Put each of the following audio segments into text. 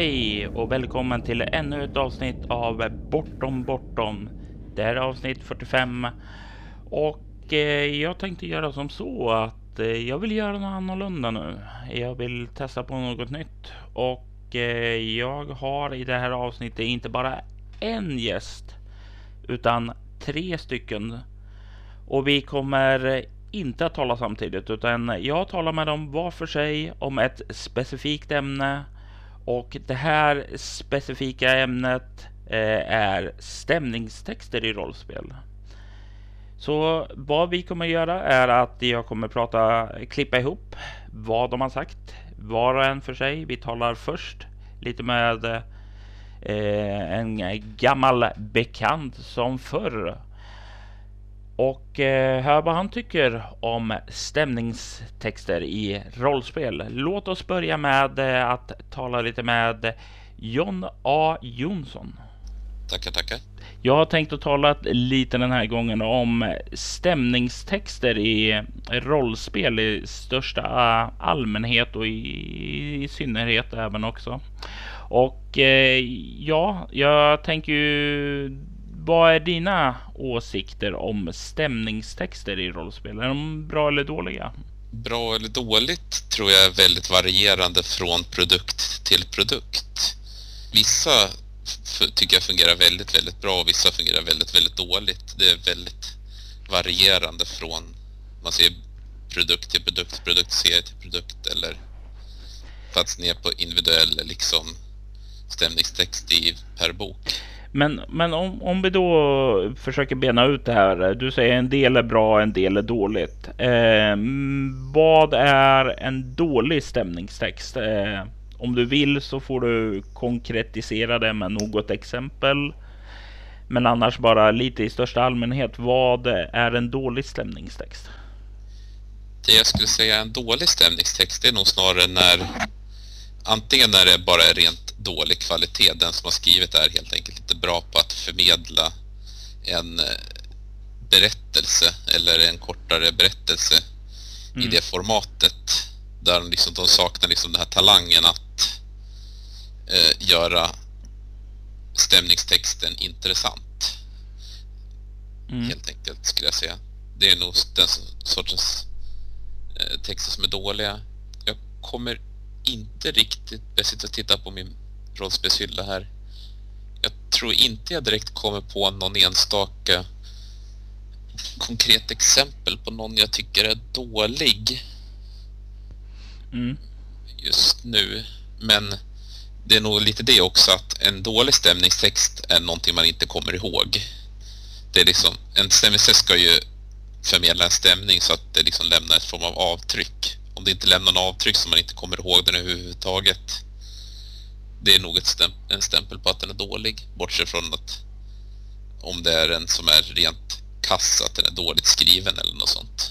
Hej och välkommen till ännu ett avsnitt av Bortom Bortom. Det här är avsnitt 45 och eh, jag tänkte göra som så att eh, jag vill göra något annorlunda nu. Jag vill testa på något nytt och eh, jag har i det här avsnittet inte bara en gäst utan tre stycken. Och vi kommer inte att tala samtidigt utan jag talar med dem var för sig om ett specifikt ämne och det här specifika ämnet eh, är stämningstexter i rollspel. Så vad vi kommer göra är att jag kommer prata, klippa ihop vad de har sagt var och en för sig. Vi talar först lite med eh, en gammal bekant som förr och eh, hör vad han tycker om stämningstexter i rollspel. Låt oss börja med eh, att tala lite med John A Jonsson. Tackar, tackar. Jag har tänkt att tala lite den här gången om stämningstexter i rollspel i största allmänhet och i, i synnerhet även också. Och eh, ja, jag tänker ju vad är dina åsikter om stämningstexter i rollspel? Är de bra eller dåliga? Bra eller dåligt tror jag är väldigt varierande från produkt till produkt. Vissa tycker jag fungerar väldigt, väldigt bra och vissa fungerar väldigt, väldigt dåligt. Det är väldigt varierande från, man ser produkt till produkt, produktserie till produkt eller fast ner på individuell liksom stämningstext i per bok. Men, men om, om vi då försöker bena ut det här. Du säger en del är bra, en del är dåligt. Eh, vad är en dålig stämningstext? Eh, om du vill så får du konkretisera det med något exempel. Men annars bara lite i största allmänhet. Vad är en dålig stämningstext? Det jag skulle säga är en dålig stämningstext är nog snarare när antingen när det bara är rent dålig kvalitet. Den som har skrivit är helt enkelt inte bra på att förmedla en eh, berättelse eller en kortare berättelse mm. i det formatet. Där liksom, de saknar liksom den här talangen att eh, göra stämningstexten intressant. Mm. Helt enkelt skulle jag säga. Det är nog den sortens eh, texter som är dåliga. Jag kommer inte riktigt, jag sitter och tittar på min rollspelshylla här. Jag tror inte jag direkt kommer på någon enstaka konkret exempel på någon jag tycker är dålig. Mm. Just nu. Men det är nog lite det också att en dålig stämningstext är någonting man inte kommer ihåg. Det är liksom, en stämningstext ska ju förmedla en stämning så att det liksom lämnar ett form av avtryck. Om det inte lämnar något avtryck så man inte kommer ihåg den överhuvudtaget det är nog ett stäm en stämpel på att den är dålig. Bortsett från att om det är en som är rent kass, att den är dåligt skriven eller något sånt.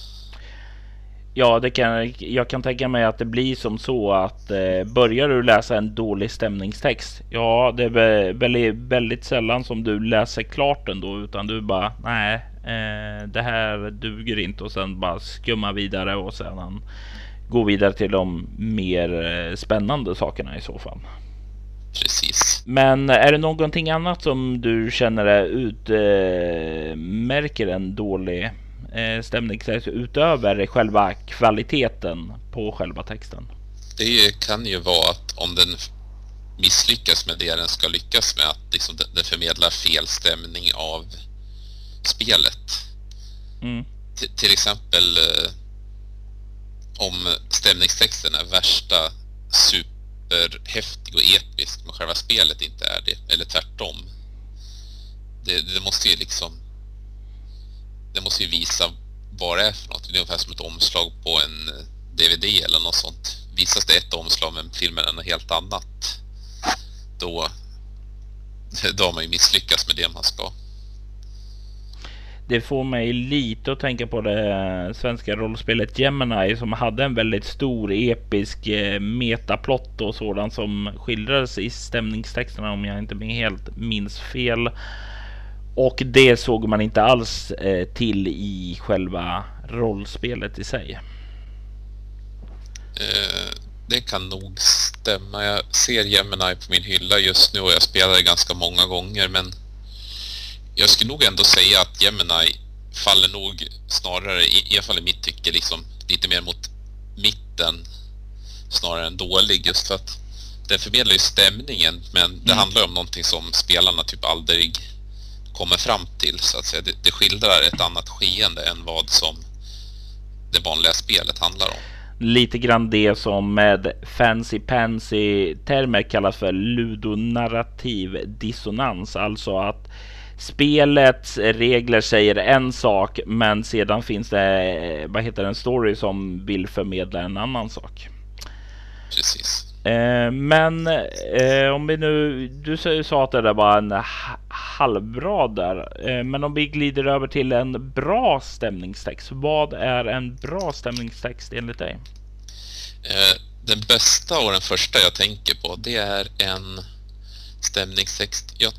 Ja, det kan, jag kan tänka mig att det blir som så att eh, börjar du läsa en dålig stämningstext. Ja, det är väldigt, väldigt sällan som du läser klart ändå, utan du bara nej, eh, det här duger inte och sen bara skumma vidare och sedan gå vidare till de mer eh, spännande sakerna i så fall. Precis. Men är det någonting annat som du känner utmärker eh, en dålig eh, stämning utöver själva kvaliteten på själva texten? Det kan ju vara att om den misslyckas med det den ska lyckas med, att liksom den förmedlar fel stämning av spelet. Mm. Till exempel eh, om stämningstexten är värsta superhäftig och episk men själva spelet inte är det. Eller tvärtom. Det, det måste ju liksom... Det måste ju visa vad det är för något. Det är ungefär som ett omslag på en DVD eller något sånt. Visas det ett omslag men filmen är något helt annat. Då, då har man ju misslyckats med det man ska det får mig lite att tänka på det svenska rollspelet Gemini som hade en väldigt stor episk eh, metaplott och sådant som skildrades i stämningstexterna om jag inte helt minns fel. Och det såg man inte alls eh, till i själva rollspelet i sig. Eh, det kan nog stämma. Jag ser Gemini på min hylla just nu och jag spelar det ganska många gånger men jag skulle nog ändå säga att Gemini faller nog snarare, i, alla fall i mitt tycke, liksom lite mer mot mitten snarare än dålig just för att den förmedlar ju stämningen men det mm. handlar om någonting som spelarna typ aldrig kommer fram till så att säga. Det, det skildrar ett annat skeende än vad som det vanliga spelet handlar om. Lite grann det som med fancy pansy termer kallas för ludonarrativ dissonans, alltså att spelets regler säger en sak, men sedan finns det vad heter en story som vill förmedla en annan sak. Precis. Eh, men eh, om vi nu, du sa att det där var en halvbra där, eh, men om vi glider över till en bra stämningstext. Vad är en bra stämningstext enligt dig? Eh, den bästa och den första jag tänker på, det är en stämningstext. Jag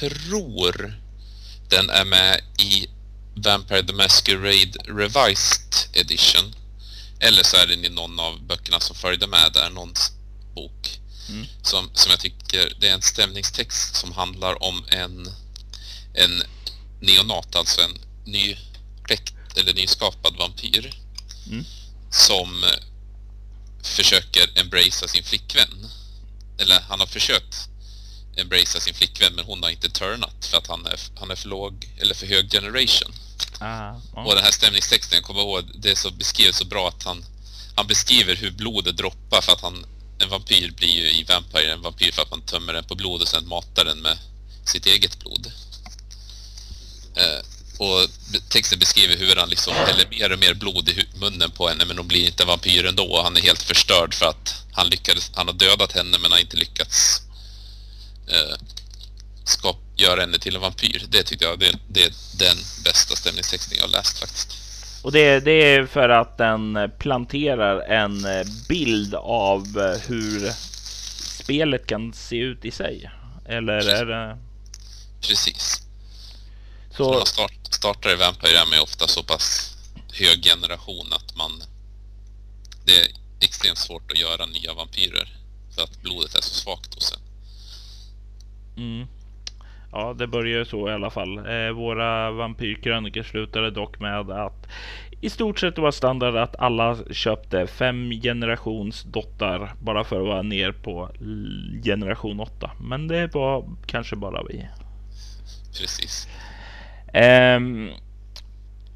tror den är med i Vampire the Masquerade Revised Edition. Eller så är den i någon av böckerna som följde med där, någon bok. Mm. Som, som jag tycker, det är en stämningstext som handlar om en, en neonat, alltså en ny eller nyskapad vampyr. Mm. Som försöker embracea sin flickvän. Eller han har försökt embracea sin flickvän men hon har inte turnat för att han är, han är för låg eller för hög generation. Ah, oh. Och den här stämningstexten, jag kommer ihåg, det är så beskrivet så bra att han, han beskriver hur blodet droppar för att han, en vampyr blir ju i Vampire en vampyr för att man tömmer den på blod och sen matar den med sitt eget blod. Eh, och texten beskriver hur han liksom häller mer och mer blod i munnen på henne men hon blir inte vampyr ändå. Han är helt förstörd för att han lyckades, han har dödat henne men har inte lyckats eh, skap, göra henne till en vampyr. Det tyckte jag det, det är den bästa stämningstexten jag läst faktiskt. Och det, det är för att den planterar en bild av hur spelet kan se ut i sig? Eller Precis. är det... Precis. Så... När man start, startar i Vampire är man ofta så pass hög generation att man... Det är extremt svårt att göra nya vampyrer. För att blodet är så svagt hos en. Mm. Ja, det börjar så i alla fall. Eh, våra vampyrkrönikor slutade dock med att i stort sett var standard att alla köpte fem generations dottar bara för att vara ner på generation 8. Men det var kanske bara vi. Precis. Um,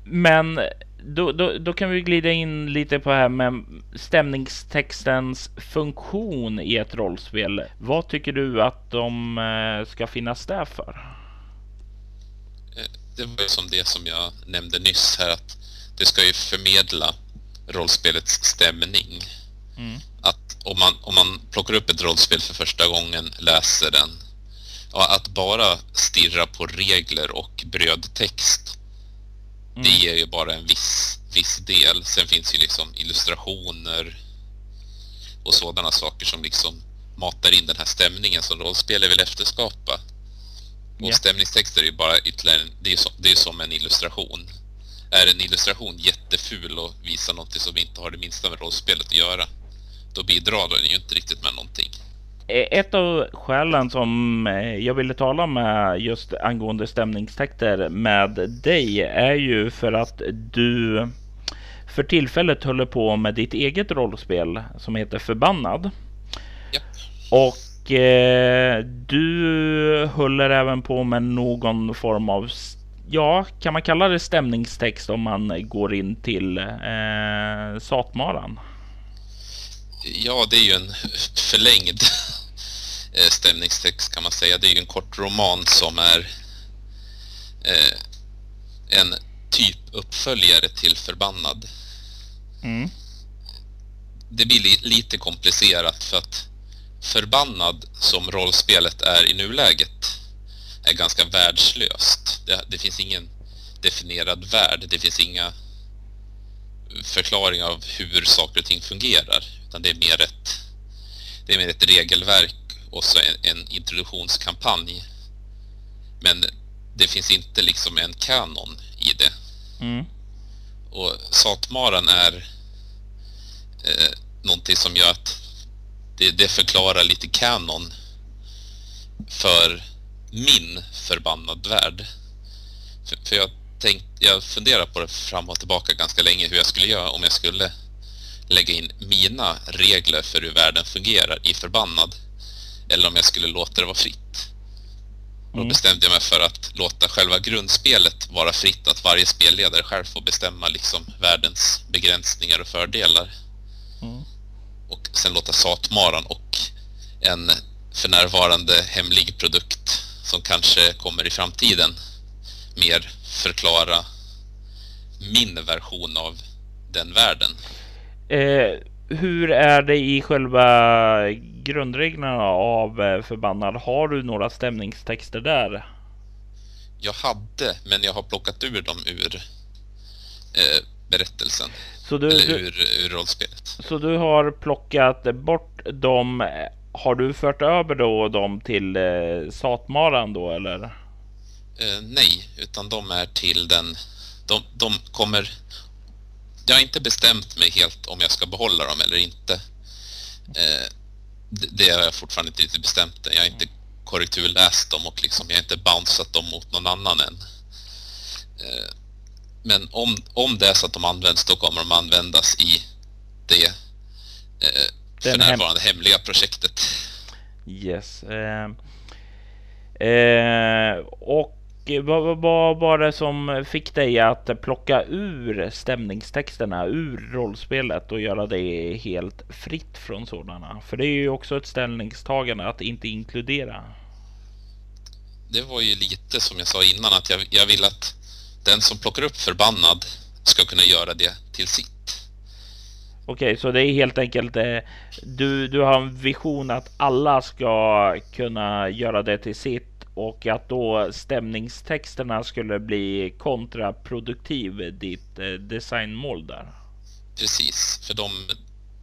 men då, då, då, kan vi glida in lite på det här med stämningstextens funktion i ett rollspel. Vad tycker du att de eh, ska finnas där för? Eh, det var ju som det som jag nämnde nyss här att det ska ju förmedla rollspelets stämning. Mm. Att om man, om man plockar upp ett rollspel för första gången, läser den och att bara stirra på regler och brödtext mm. det ger ju bara en viss, viss del. Sen finns ju liksom illustrationer och sådana saker som liksom matar in den här stämningen som rollspel vill efterskapa. Och yeah. stämningstexter är ju bara ytterligare, det är, som, det är som en illustration. Är en illustration jätteful och visar någonting som inte har det minsta med rollspelet att göra, då bidrar den ju inte riktigt med någonting. Eh, ett av skälen som eh, jag ville tala med just angående stämningstexter med dig är ju för att du för tillfället håller på med ditt eget rollspel som heter Förbannad. Ja. Och eh, du håller även på med någon form av Ja, kan man kalla det stämningstext om man går in till eh, Satmaran? Ja, det är ju en förlängd stämningstext kan man säga. Det är ju en kort roman som är eh, en typ uppföljare till Förbannad. Mm. Det blir li lite komplicerat för att Förbannad som rollspelet är i nuläget är ganska världslöst. Det, det finns ingen definierad värld. Det finns inga förklaringar av hur saker och ting fungerar. Utan det är mer ett, det är mer ett regelverk och så en, en introduktionskampanj. Men det finns inte liksom en kanon i det. Mm. Och Satmaran är eh, någonting som gör att det, det förklarar lite kanon för min förbannad värld. För, för jag tänkt, jag funderar på det fram och tillbaka ganska länge hur jag skulle göra om jag skulle lägga in mina regler för hur världen fungerar i förbannad. Eller om jag skulle låta det vara fritt. Då mm. bestämde jag mig för att låta själva grundspelet vara fritt. Att varje spelledare själv får bestämma liksom världens begränsningar och fördelar. Mm. Och sen låta Satmaran och en för närvarande hemlig produkt som kanske kommer i framtiden mer förklara min version av den världen. Eh, hur är det i själva grundreglerna av eh, förbannad? Har du några stämningstexter där? Jag hade, men jag har plockat ur dem ur eh, berättelsen. Så du, eller ur, ur rollspelet. Så du har plockat bort dem. Har du fört över då dem till eh, Satmaran då eller? Eh, nej, utan de är till den. De, de kommer jag har inte bestämt mig helt om jag ska behålla dem eller inte. Eh, det, det har jag fortfarande inte riktigt bestämt. Jag har inte korrekturläst dem och liksom, jag har inte bounceat dem mot någon annan än. Eh, men om, om det är så att de används, då kommer de användas i det eh, för närvarande hem hemliga projektet. Yes. Eh, eh, och vad, vad var det som fick dig att plocka ur stämningstexterna ur rollspelet och göra det helt fritt från sådana? För det är ju också ett ställningstagande att inte inkludera. Det var ju lite som jag sa innan att jag, jag vill att den som plockar upp förbannad ska kunna göra det till sitt. Okej, så det är helt enkelt eh, du, du har en vision att alla ska kunna göra det till sitt och att då stämningstexterna skulle bli kontraproduktiv ditt eh, designmål där. Precis, för de,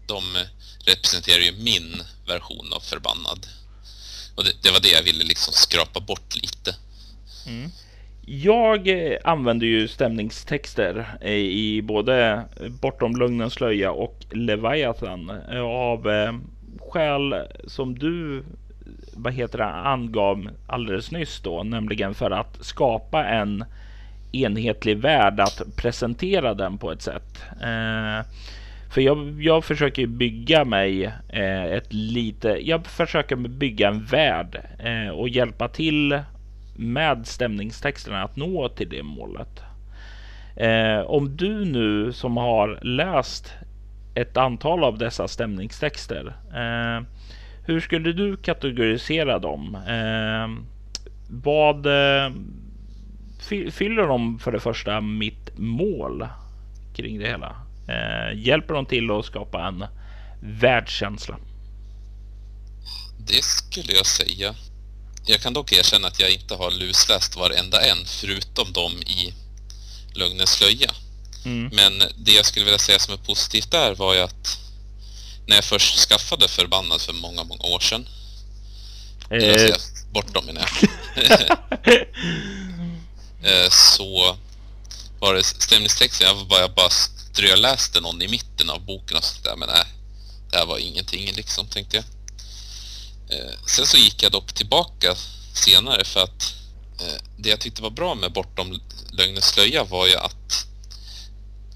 de representerar ju min version av förbannad. Och det, det var det jag ville liksom skrapa bort lite. Mm. Jag eh, använder ju stämningstexter i både Bortom Lugnens slöja och Leviathan eh, av skäl som du vad heter det, angav alldeles nyss då, nämligen för att skapa en enhetlig värld att presentera den på ett sätt. Eh, för jag, jag försöker bygga mig eh, ett lite, jag försöker bygga en värld eh, och hjälpa till med stämningstexterna att nå till det målet. Eh, om du nu som har läst ett antal av dessa stämningstexter eh, hur skulle du kategorisera dem? Eh, vad fyller de för det första mitt mål kring det hela? Eh, hjälper de till att skapa en världskänsla? Det skulle jag säga. Jag kan dock erkänna att jag inte har lusläst varenda en förutom de i Lögnens slöja. Mm. Men det jag skulle vilja säga som är positivt där var ju att när jag först skaffade Förbannad för många, många år sedan. Eh. Jag bort dem menar jag. Eh, så var det stämningstexten, jag bara, jag bara ströläste någon i mitten av boken och sådär, men nej, det här var ingenting liksom, tänkte jag. Eh, sen så gick jag dock tillbaka senare för att eh, det jag tyckte var bra med Bortom lögnens slöja var ju att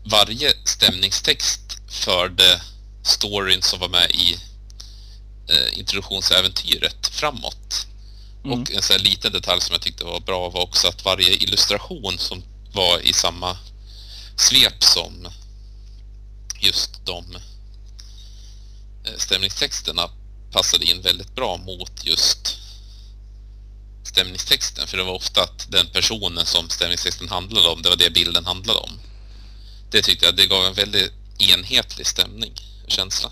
varje stämningstext förde storyn som var med i eh, introduktionsäventyret framåt. Mm. Och en sån här liten detalj som jag tyckte var bra var också att varje illustration som var i samma svep som just de eh, stämningstexterna passade in väldigt bra mot just stämningstexten. För det var ofta att den personen som stämningstexten handlade om, det var det bilden handlade om. Det tyckte jag, det gav en väldigt enhetlig stämning känsla.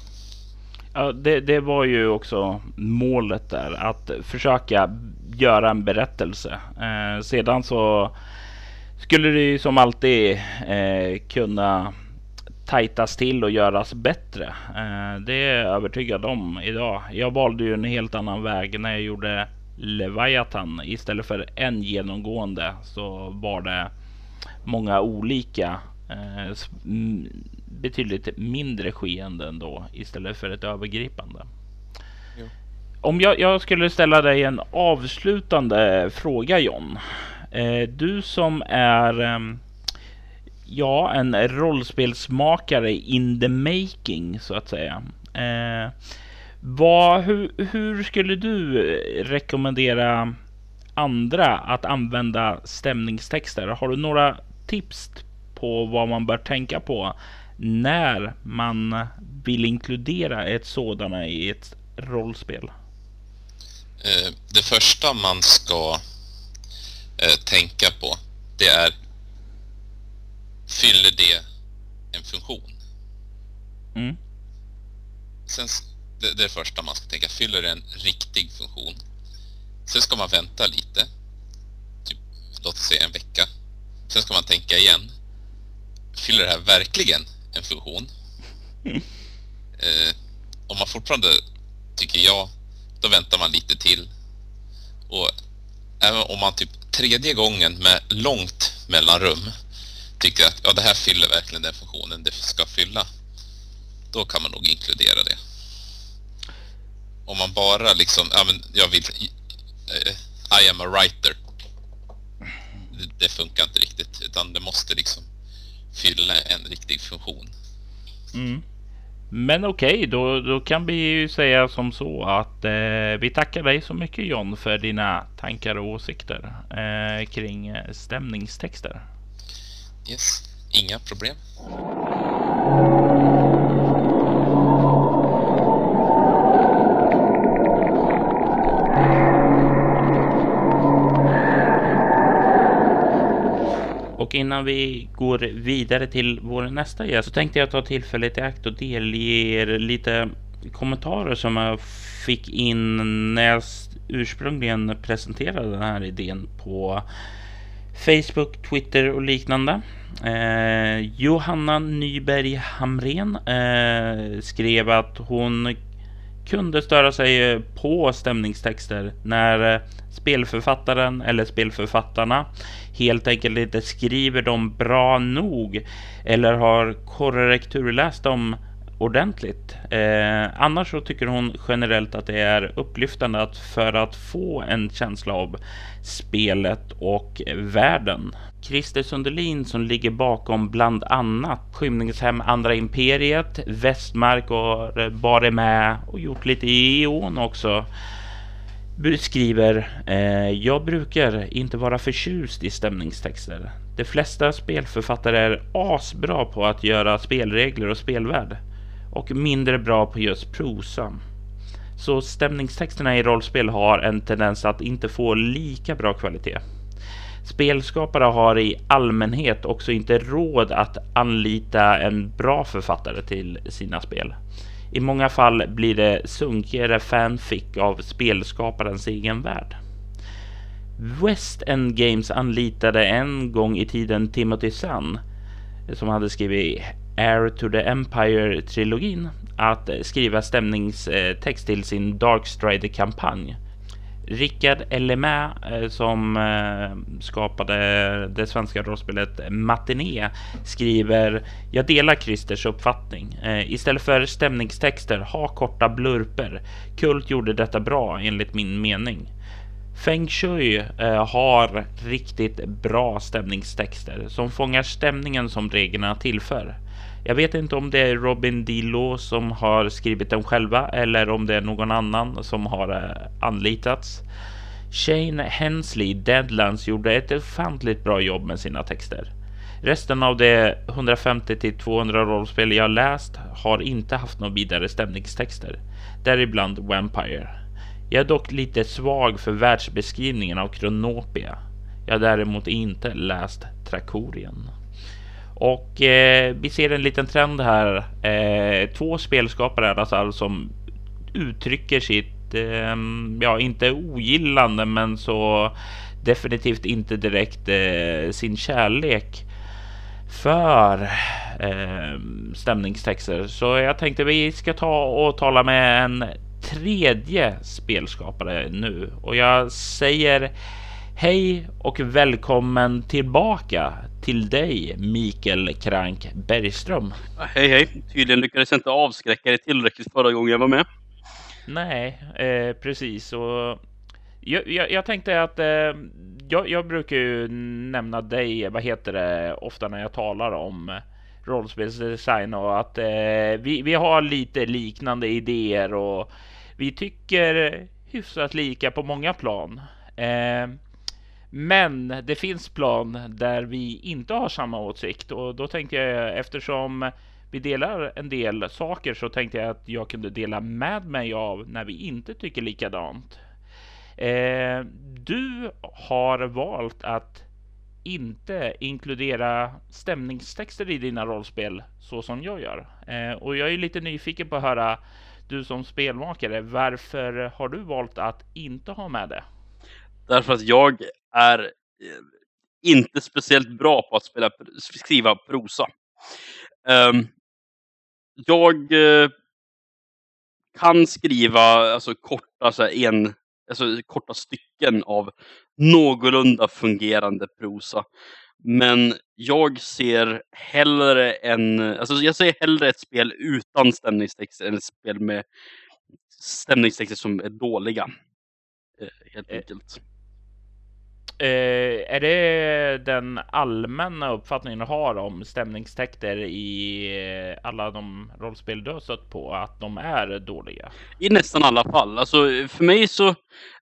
Ja, det, det var ju också målet där att försöka göra en berättelse. Eh, sedan så skulle det ju som alltid eh, kunna tajtas till och göras bättre. Eh, det är jag övertygad om idag. Jag valde ju en helt annan väg när jag gjorde Leviathan. Istället för en genomgående så var det många olika eh, betydligt mindre skeenden då istället för ett övergripande. Om jag, jag, skulle ställa dig en avslutande fråga John. Eh, du som är ehm, ja, en rollspelsmakare in the making så att säga. Eh, vad, hur, hur skulle du rekommendera andra att använda stämningstexter? Har du några tips på vad man bör tänka på när man vill inkludera ett sådana i ett rollspel? Eh, det första man ska eh, tänka på det är fyller det en funktion? Mm. Sen, det, det är det första man ska tänka, fyller det en riktig funktion? Sen ska man vänta lite, typ, låt oss säga en vecka. Sen ska man tänka igen, fyller det här verkligen en funktion? Mm. Eh, om man fortfarande tycker ja, då väntar man lite till. Och även om man typ tredje gången med långt mellanrum tycker att ja, det här fyller verkligen den funktionen det ska fylla, då kan man nog inkludera det. Om man bara liksom, ja men jag vill, uh, I am a writer. Det, det, funkar inte riktigt, utan det måste liksom fylla en riktig funktion. Mm. Men okej, okay, då, då kan vi ju säga som så att eh, vi tackar dig så mycket John för dina tankar och åsikter eh, kring eh, stämningstexter. Yes, inga problem. Och innan vi går vidare till vår nästa gäst så tänkte jag ta tillfället i akt och delge er lite kommentarer som jag fick in när jag ursprungligen presenterade den här idén på Facebook, Twitter och liknande. Eh, Johanna Nyberg Hamren eh, skrev att hon kunde störa sig eh, på stämningstexter när eh, spelförfattaren eller spelförfattarna helt enkelt inte skriver dem bra nog eller har korrekturläst dem ordentligt. Eh, annars så tycker hon generellt att det är upplyftande att för att få en känsla av spelet och världen. Christer Sundelin som ligger bakom bland annat Skymningshem Andra Imperiet, Västmark och eh, Bare med och gjort lite i Eon också skriver eh, Jag brukar inte vara förtjust i stämningstexter. De flesta spelförfattare är asbra på att göra spelregler och spelvärld och mindre bra på just prosa. Så stämningstexterna i rollspel har en tendens att inte få lika bra kvalitet. Spelskapare har i allmänhet också inte råd att anlita en bra författare till sina spel. I många fall blir det sunkigare fanfic av spelskaparens egen värld. West End Games anlitade en gång i tiden Timothy Sun som hade skrivit Air to the Empire-trilogin att skriva stämningstext till sin Darkstrider-kampanj. Rickard Ellemä eh, som eh, skapade det svenska rollspelet Matiné skriver Jag delar Christers uppfattning. Eh, istället för stämningstexter, ha korta blurper. Kult gjorde detta bra enligt min mening. Feng Shui har riktigt bra stämningstexter som fångar stämningen som reglerna tillför. Jag vet inte om det är Robin Dillo som har skrivit dem själva eller om det är någon annan som har eh, anlitats. Shane Hensley, Deadlands, gjorde ett ofantligt bra jobb med sina texter. Resten av de 150 till 200 rollspel jag läst har inte haft några vidare stämningstexter, däribland Vampire. Jag är dock lite svag för världsbeskrivningen av Kronopia. Jag har däremot inte läst Trakorien. Och eh, vi ser en liten trend här. Eh, två spelskapare alltså, som uttrycker sitt, eh, ja inte ogillande men så definitivt inte direkt eh, sin kärlek för eh, stämningstexter. Så jag tänkte vi ska ta och tala med en tredje spelskapare nu och jag säger Hej och välkommen tillbaka till dig, Mikael Krank Bergström. Hej hej! Tydligen lyckades jag inte avskräcka dig tillräckligt förra gången jag var med. Nej, eh, precis. Och jag, jag, jag tänkte att eh, jag, jag, brukar ju nämna dig, vad heter det, ofta när jag talar om rollspelsdesign och att eh, vi, vi har lite liknande idéer och vi tycker hyfsat lika på många plan. Eh, men det finns plan där vi inte har samma åsikt och då tänkte jag eftersom vi delar en del saker så tänkte jag att jag kunde dela med mig av när vi inte tycker likadant. Eh, du har valt att inte inkludera stämningstexter i dina rollspel så som jag gör. Eh, och jag är lite nyfiken på att höra du som spelmakare, varför har du valt att inte ha med det? Därför att jag är eh, inte speciellt bra på att spela, skriva prosa. Um, jag uh, kan skriva alltså, korta, så här, en, alltså, korta stycken av någorlunda fungerande prosa. Men jag ser hellre en, alltså jag ser hellre ett spel utan stämningstexter än ett spel med stämningstexter som är dåliga. Eh, helt enkelt. Eh, är det den allmänna uppfattningen du har om stämningstäkter i eh, alla de rollspel du har stött på, att de är dåliga? I nästan alla fall. Alltså, för mig så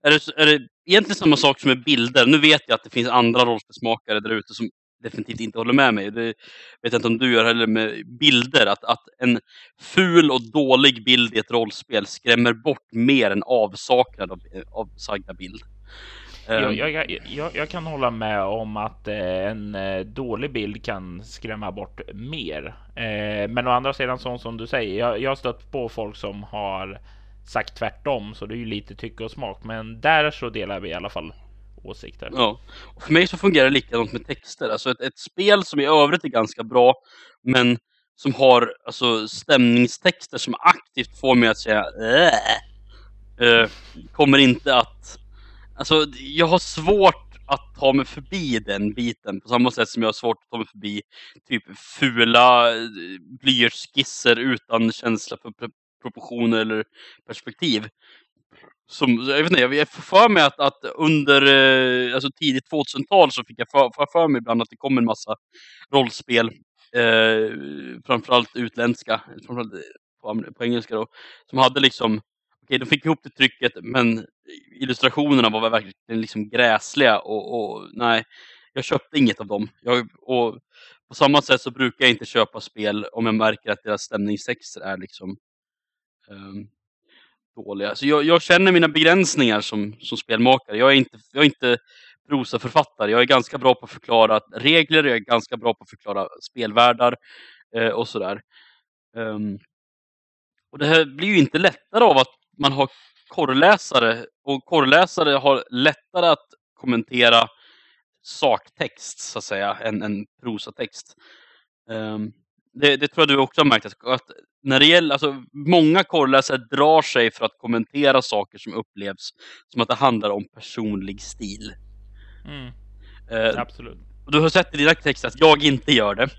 är det, är det egentligen samma sak som med bilder. Nu vet jag att det finns andra rollspelsmakare där ute som definitivt inte håller med mig. Det vet jag inte om du gör heller med bilder. Att, att en ful och dålig bild i ett rollspel skrämmer bort mer än avsaknad av, av sagda bild. Jag, ehm. jag, jag, jag, kan hålla med om att eh, en eh, dålig bild kan skrämma bort mer. Eh, men å andra sidan, sånt som du säger, jag, jag har stött på folk som har sagt tvärtom, så det är ju lite tycke och smak. Men där så delar vi i alla fall åsikter. Ja, och för mig så fungerar det likadant med texter. Alltså ett, ett spel som i övrigt är ganska bra, men som har alltså, stämningstexter som aktivt får mig att säga äh, kommer inte att Alltså, jag har svårt att ta mig förbi den biten på samma sätt som jag har svårt att ta mig förbi typ fula eh, blyertsskisser utan känsla för proportioner eller perspektiv. Som, jag vet inte, jag får för mig att, att under eh, alltså tidigt 2000-tal så fick jag för, för, för mig ibland att det kom en massa rollspel, eh, framförallt utländska, framförallt eh, på, på engelska då, som hade liksom okej, de fick ihop det trycket, men illustrationerna var verkligen liksom gräsliga och, och nej, jag köpte inget av dem. Jag, och på samma sätt så brukar jag inte köpa spel om jag märker att deras stämningstexter är liksom um, dåliga. Så jag, jag, känner mina begränsningar som, som spelmakare. Jag är inte, jag är inte prosaförfattare. Jag är ganska bra på att förklara regler, jag är ganska bra på att förklara spelvärldar eh, och sådär. Um, och det här blir ju inte lättare av att man har korrläsare och korrläsare har lättare att kommentera saktext så att säga än, än prosatext. Um, det, det, tror jag du också har märkt att när det gäller, alltså, många korrläsare drar sig för att kommentera saker som upplevs som att det handlar om personlig stil. Mm. Uh, Absolut. Och du har sett i dina texter att jag inte gör det.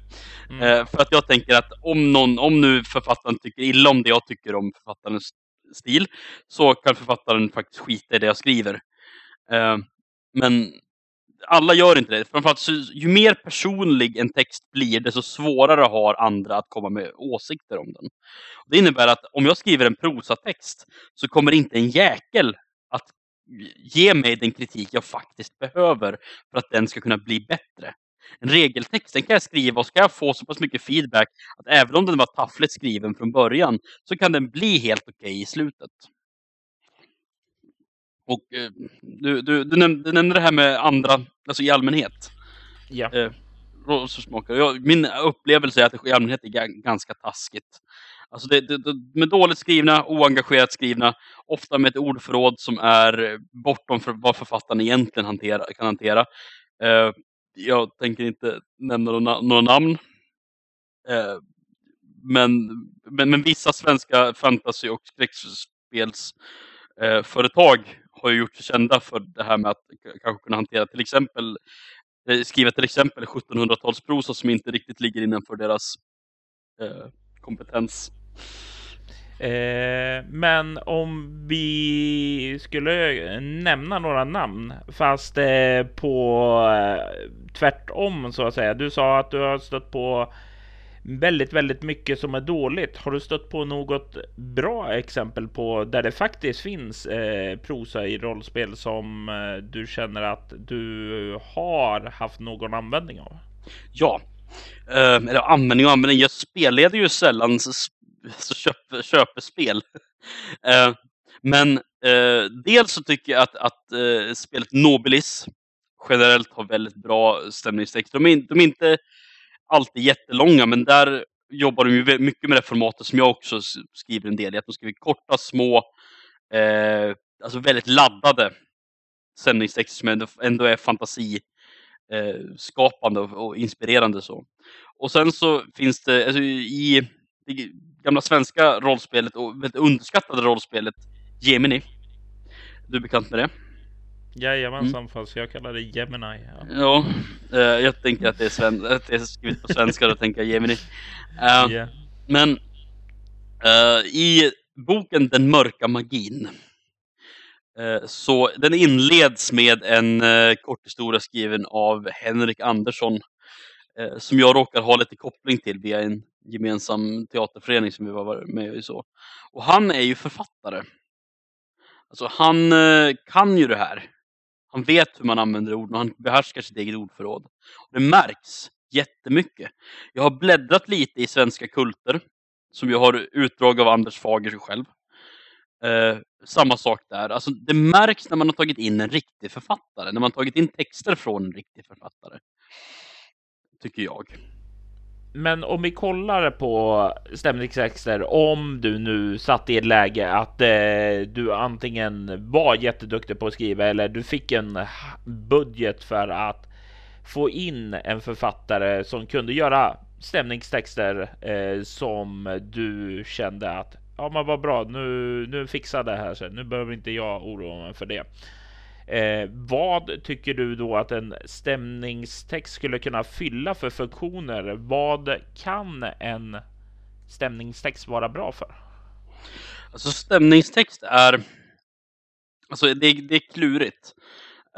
Mm. Uh, för att jag tänker att om någon, om nu författaren tycker illa om det jag tycker om författarens stil så kan författaren faktiskt skita i det jag skriver. Eh, men alla gör inte det. Framförallt så, ju mer personlig en text blir, desto svårare har andra att komma med åsikter om den. Det innebär att om jag skriver en prosatext så kommer inte en jäkel att ge mig den kritik jag faktiskt behöver för att den ska kunna bli bättre. En regeltext den kan jag skriva och ska jag få så pass mycket feedback att även om den var taffligt skriven från början så kan den bli helt okej okay i slutet. Och eh, du, du, du, nämnde, du, nämnde, det här med andra, alltså i allmänhet. Ja. Eh, jag, min upplevelse är att det i allmänhet är ganska taskigt. Alltså det, det, med dåligt skrivna, oengagerat skrivna, ofta med ett ordförråd som är bortom för vad författaren egentligen hantera, kan hantera. Eh, jag tänker inte nämna några, några namn. Eh, men, men, men, vissa svenska fantasy och skräckspelsföretag eh, har ju gjort sig kända för det här med att kanske kunna hantera till exempel eh, skriva till exempel 1700-talsprosa som inte riktigt ligger innanför deras eh, kompetens. Eh, men om vi skulle nämna några namn, fast eh, på eh, tvärtom så att säga. Du sa att du har stött på väldigt, väldigt mycket som är dåligt. Har du stött på något bra exempel på där det faktiskt finns eh, prosa i rollspel som eh, du känner att du har haft någon användning av? Ja, eh, eller användning och användning. Jag spelleder ju sällan Alltså köp, köpespel. eh, men eh, dels så tycker jag att, att eh, spelet Nobilis generellt har väldigt bra stämningstext. De är, de är inte alltid jättelånga, men där jobbar de ju mycket med det formatet som jag också skriver en del i. Att de skriver korta, små, eh, alltså väldigt laddade sändningstexter som ändå är fantasiskapande eh, och, och, inspirerande så. Och sen så finns det alltså, i gamla svenska rollspelet och väldigt underskattade rollspelet Gemini. Du är bekant med det? Jajamensan, mm. fast jag kallar det Gemini. Ja, ja eh, jag tänker att det är, sven att det är skrivet på svenska, då tänker jag Gemini. Uh, yeah. Men uh, i boken Den mörka magin uh, så den inleds med en uh, kort historia skriven av Henrik Andersson som jag råkar ha lite koppling till via en gemensam teaterförening som vi var med i. Så. Och han är ju författare. Alltså han eh, kan ju det här. Han vet hur man använder ord och han behärskar sitt eget ordförråd. Och det märks jättemycket. Jag har bläddrat lite i svenska kulter som jag har utdrag av Anders Fager själv. Eh, samma sak där. Alltså, det märks när man har tagit in en riktig författare, när man har tagit in texter från en riktig författare. Tycker jag. Men om vi kollar på stämningstexter, om du nu satt i ett läge att eh, du antingen var jätteduktig på att skriva eller du fick en budget för att få in en författare som kunde göra stämningstexter eh, som du kände att ja, men vad bra, nu, nu fixar det här sig. Nu behöver inte jag oroa mig för det. Eh, vad tycker du då att en stämningstext skulle kunna fylla för funktioner? Vad kan en stämningstext vara bra för? Alltså stämningstext är Alltså det, det är klurigt.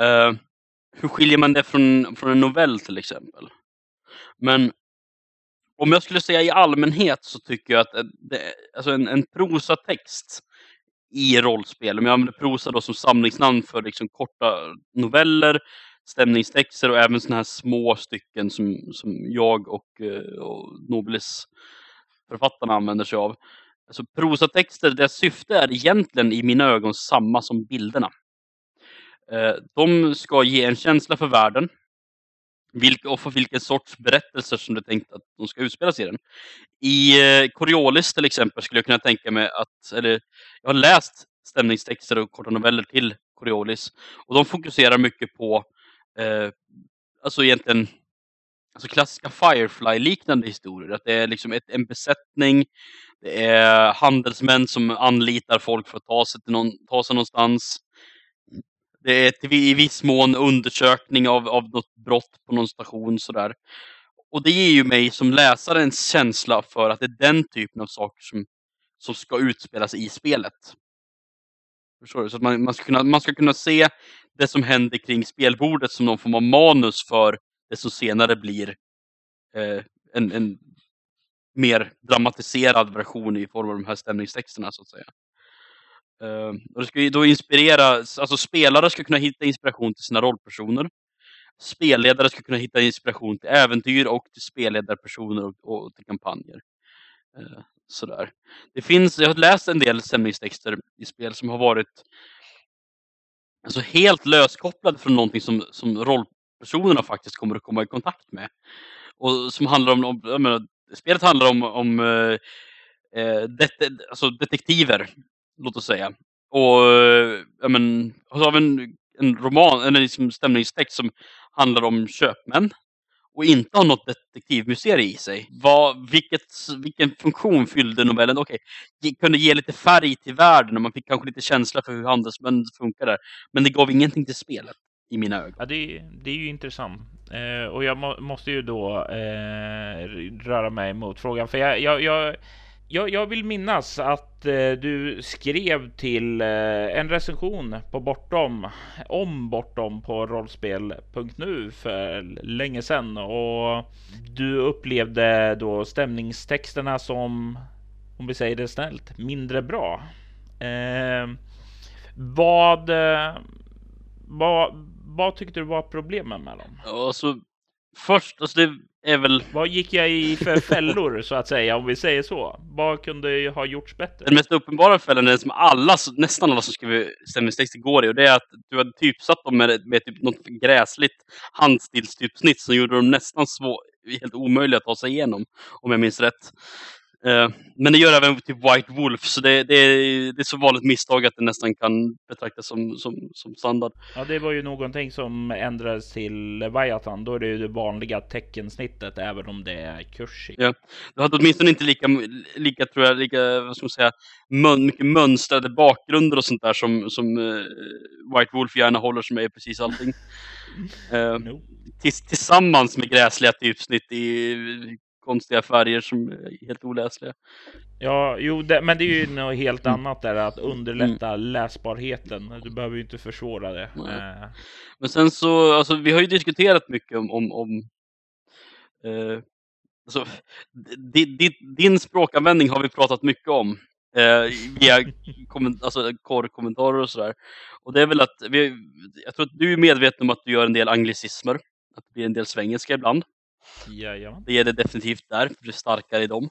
Uh, hur skiljer man det från, från en novell till exempel? Men om jag skulle säga i allmänhet så tycker jag att det, alltså en, en prosatext i rollspel. Om jag använder prosa då som samlingsnamn för liksom korta noveller, stämningstexter och även sådana här små stycken som, som jag och, eh, och Nobilis författarna använder sig av. Alltså prosatexter, deras syfte är egentligen i mina ögon samma som bilderna. Eh, de ska ge en känsla för världen vilka, och för vilken sorts berättelser som du tänkt att de ska utspelas i den. I eh, Coriolis till exempel skulle jag kunna tänka mig att, eller jag har läst stämningstexter och korta noveller till Coriolis och de fokuserar mycket på, eh, alltså egentligen alltså klassiska Firefly-liknande historier. Att det är liksom ett, en besättning, det är handelsmän som anlitar folk för att ta sig, till någon, ta sig någonstans. Det är till, i viss mån undersökning av, av något brott på någon station sådär. Och det ger ju mig som läsare en känsla för att det är den typen av saker som, som ska utspelas i spelet. Förstår du? Så att man, man, ska kunna, man ska kunna se det som händer kring spelbordet som någon form av manus för det som senare blir eh, en, en mer dramatiserad version i form av de här stämningstexterna så att säga. Uh, och det ska ju då inspirera, alltså spelare ska kunna hitta inspiration till sina rollpersoner. Spelledare ska kunna hitta inspiration till äventyr och till spelledarpersoner och, och till kampanjer. Uh, sådär. Det finns, jag har läst en del stämningstexter i spel som har varit alltså helt löskopplade från någonting som, som rollpersonerna faktiskt kommer att komma i kontakt med. Och som handlar om, om jag menar, spelet handlar om, om uh, det, alltså detektiver låt oss säga. Och ja, men, och så har vi en, en roman, en liksom stämningstext som handlar om köpmän och inte har något detektivmuseum i sig. Vad, vilket, vilken funktion fyllde novellen? Okej, okay, kunde ge lite färg till världen och man fick kanske lite känsla för hur handelsmän funkar där. Men det gav ingenting till spelet i mina ögon. Ja, det, det är ju intressant. Eh, och jag må, måste ju då eh, röra mig mot frågan. För jag, jag, jag jag, jag vill minnas att eh, du skrev till eh, en recension på Bortom om Bortom på rollspel.nu för länge sedan och du upplevde då stämningstexterna som, om vi säger det snällt, mindre bra. Eh, vad, eh, vad, vad tyckte du var problemen med dem? Alltså, först, alltså det är väl... Vad gick jag i för fällor så att säga, om vi säger så? Vad kunde ha gjorts bättre? Den mest uppenbara fällan är som alla, nästan alla som skriver stämningstexter går i och det är att du hade typsatt dem med, med typ något gräsligt handstilstypsnitt som gjorde dem nästan svår, helt omöjliga att ta sig igenom, om jag minns rätt. Eh, men det gör även typ White Wolf, så det, det, är, det är så vanligt misstag att det nästan kan betraktas som, som, som standard. Ja, det var ju någonting som ändrades till Leviathan. Då är det ju det vanliga teckensnittet, även om det är kurs Ja, du hade åtminstone inte lika, lika tror jag, lika, vad ska man säga, mön, mycket mönstrade bakgrunder och sånt där som, som uh, White Wolf gärna håller som är precis allting. uh, no. tillsammans med gräsliga typsnitt i konstiga färger som är helt oläsliga. Ja, jo, det, men det är ju något helt mm. annat där att underlätta mm. läsbarheten. Du behöver ju inte försvåra det. Eh. Men sen så, alltså vi har ju diskuterat mycket om, om, om eh, alltså, di, di, din språkanvändning har vi pratat mycket om. Eh, via komment, alltså, kommentarer och sådär. Och det är väl att, vi, jag tror att du är medveten om att du gör en del anglicismer. Att det blir en del svengelska ibland. Jajamän. Det är det definitivt där, för du är starkare i dem.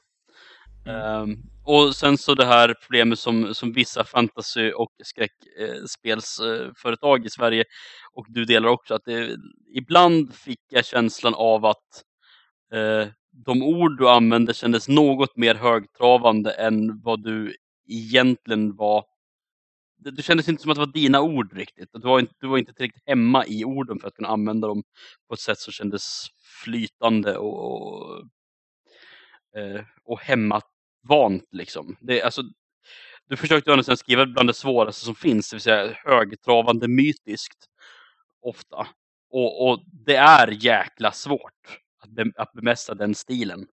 Mm. Um, och sen så det här problemet som, som vissa fantasy och skräckspelsföretag i Sverige och du delar också att det, ibland fick jag känslan av att eh, de ord du använde kändes något mer högtravande än vad du egentligen var. Det, det kändes inte som att det var dina ord riktigt. Du var, inte, du var inte tillräckligt hemma i orden för att kunna använda dem på ett sätt som kändes flytande och, och, eh, och hemmatvant. Liksom. Det, alltså, du försökte nästan skriva bland det svåraste som finns, det vill säga högtravande mytiskt. Ofta. Och, och det är jäkla svårt att, be, att bemästra den stilen.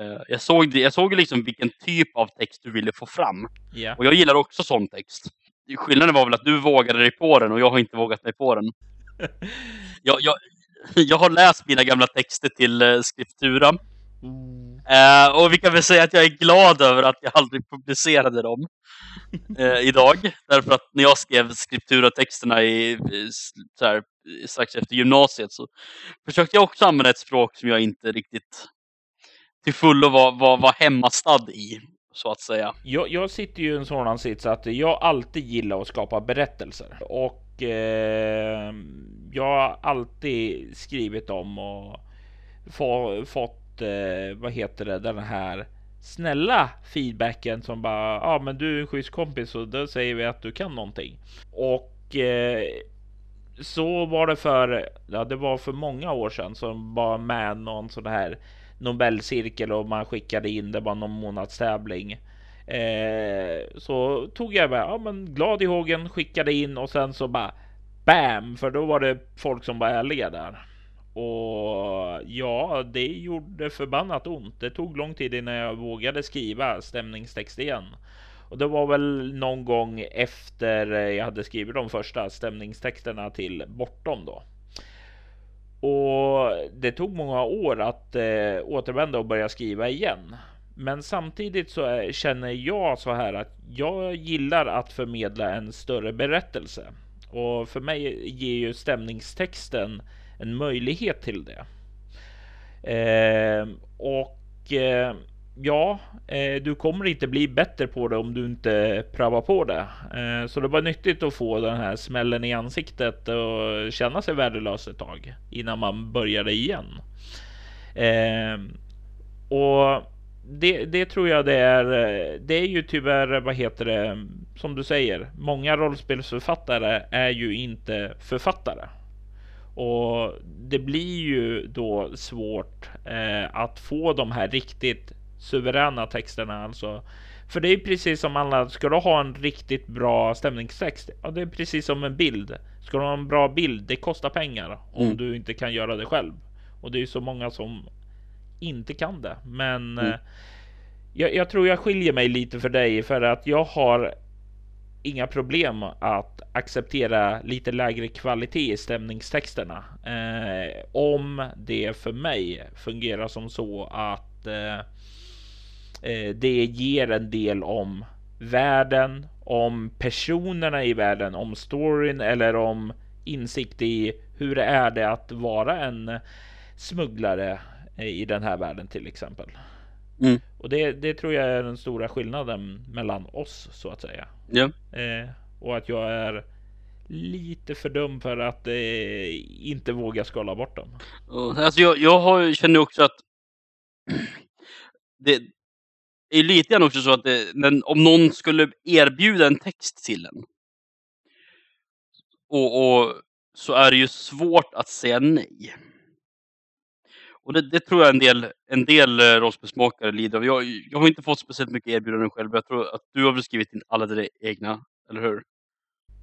Uh, jag såg, jag såg liksom vilken typ av text du ville få fram. Yeah. Och jag gillar också sån text. Skillnaden var väl att du vågade dig på den och jag har inte vågat mig på den. jag, jag, jag har läst mina gamla texter till uh, Skriptura. Mm. Uh, och vi kan väl säga att jag är glad över att jag aldrig publicerade dem uh, idag. Därför att när jag skrev Skriptura-texterna i, så här, strax efter gymnasiet så försökte jag också använda ett språk som jag inte riktigt till fullo var, var, var hemmastad i. Så att säga. Jag, jag sitter ju i en sådan sits att jag alltid gillar att skapa berättelser. Och eh, jag har alltid skrivit om och få, fått, eh, vad heter det, den här snälla feedbacken som bara, ja ah, men du är en schysst kompis och då säger vi att du kan någonting. Och eh, så var det för, ja det var för många år sedan som var med någon sån här Nobelcirkel och man skickade in det var någon månadstävling. Eh, så tog jag bara, ja men glad i hågen, skickade in och sen så bara BAM! För då var det folk som var ärliga där. Och ja, det gjorde förbannat ont. Det tog lång tid innan jag vågade skriva stämningstext igen. Och det var väl någon gång efter jag hade skrivit de första stämningstexterna till Bortom då. Och det tog många år att eh, återvända och börja skriva igen. Men samtidigt så är, känner jag så här att jag gillar att förmedla en större berättelse. Och för mig ger ju stämningstexten en möjlighet till det. Eh, och eh, ja, eh, du kommer inte bli bättre på det om du inte prövar på det. Eh, så det var nyttigt att få den här smällen i ansiktet och känna sig värdelös ett tag innan man började igen. Eh, och det, det, tror jag det är. Eh, det är ju tyvärr, eh, vad heter det, som du säger, många rollspelsförfattare är ju inte författare. Och det blir ju då svårt eh, att få de här riktigt suveräna texterna alltså. För det är precis som alla, ska du ha en riktigt bra stämningstext, ja det är precis som en bild. Ska du ha en bra bild, det kostar pengar om mm. du inte kan göra det själv. Och det är så många som inte kan det. Men mm. eh, jag, jag, tror jag skiljer mig lite för dig för att jag har inga problem att acceptera lite lägre kvalitet i stämningstexterna. Eh, om det för mig fungerar som så att eh, det ger en del om världen, om personerna i världen, om storyn eller om insikt i hur det är det att vara en smugglare i den här världen till exempel. Mm. Och det, det tror jag är den stora skillnaden mellan oss så att säga. Ja. Eh, och att jag är lite för dum för att eh, inte våga skala bort dem. Alltså jag, jag har, känner också att det är lite grann också så att det, men om någon skulle erbjuda en text till en och, och så är det ju svårt att säga nej. Och det, det, tror jag en del, en del eh, rollspelsmakare lider av. Jag, jag har inte fått speciellt mycket erbjudanden själv. Jag tror att du har väl skrivit in alla dina egna, eller hur?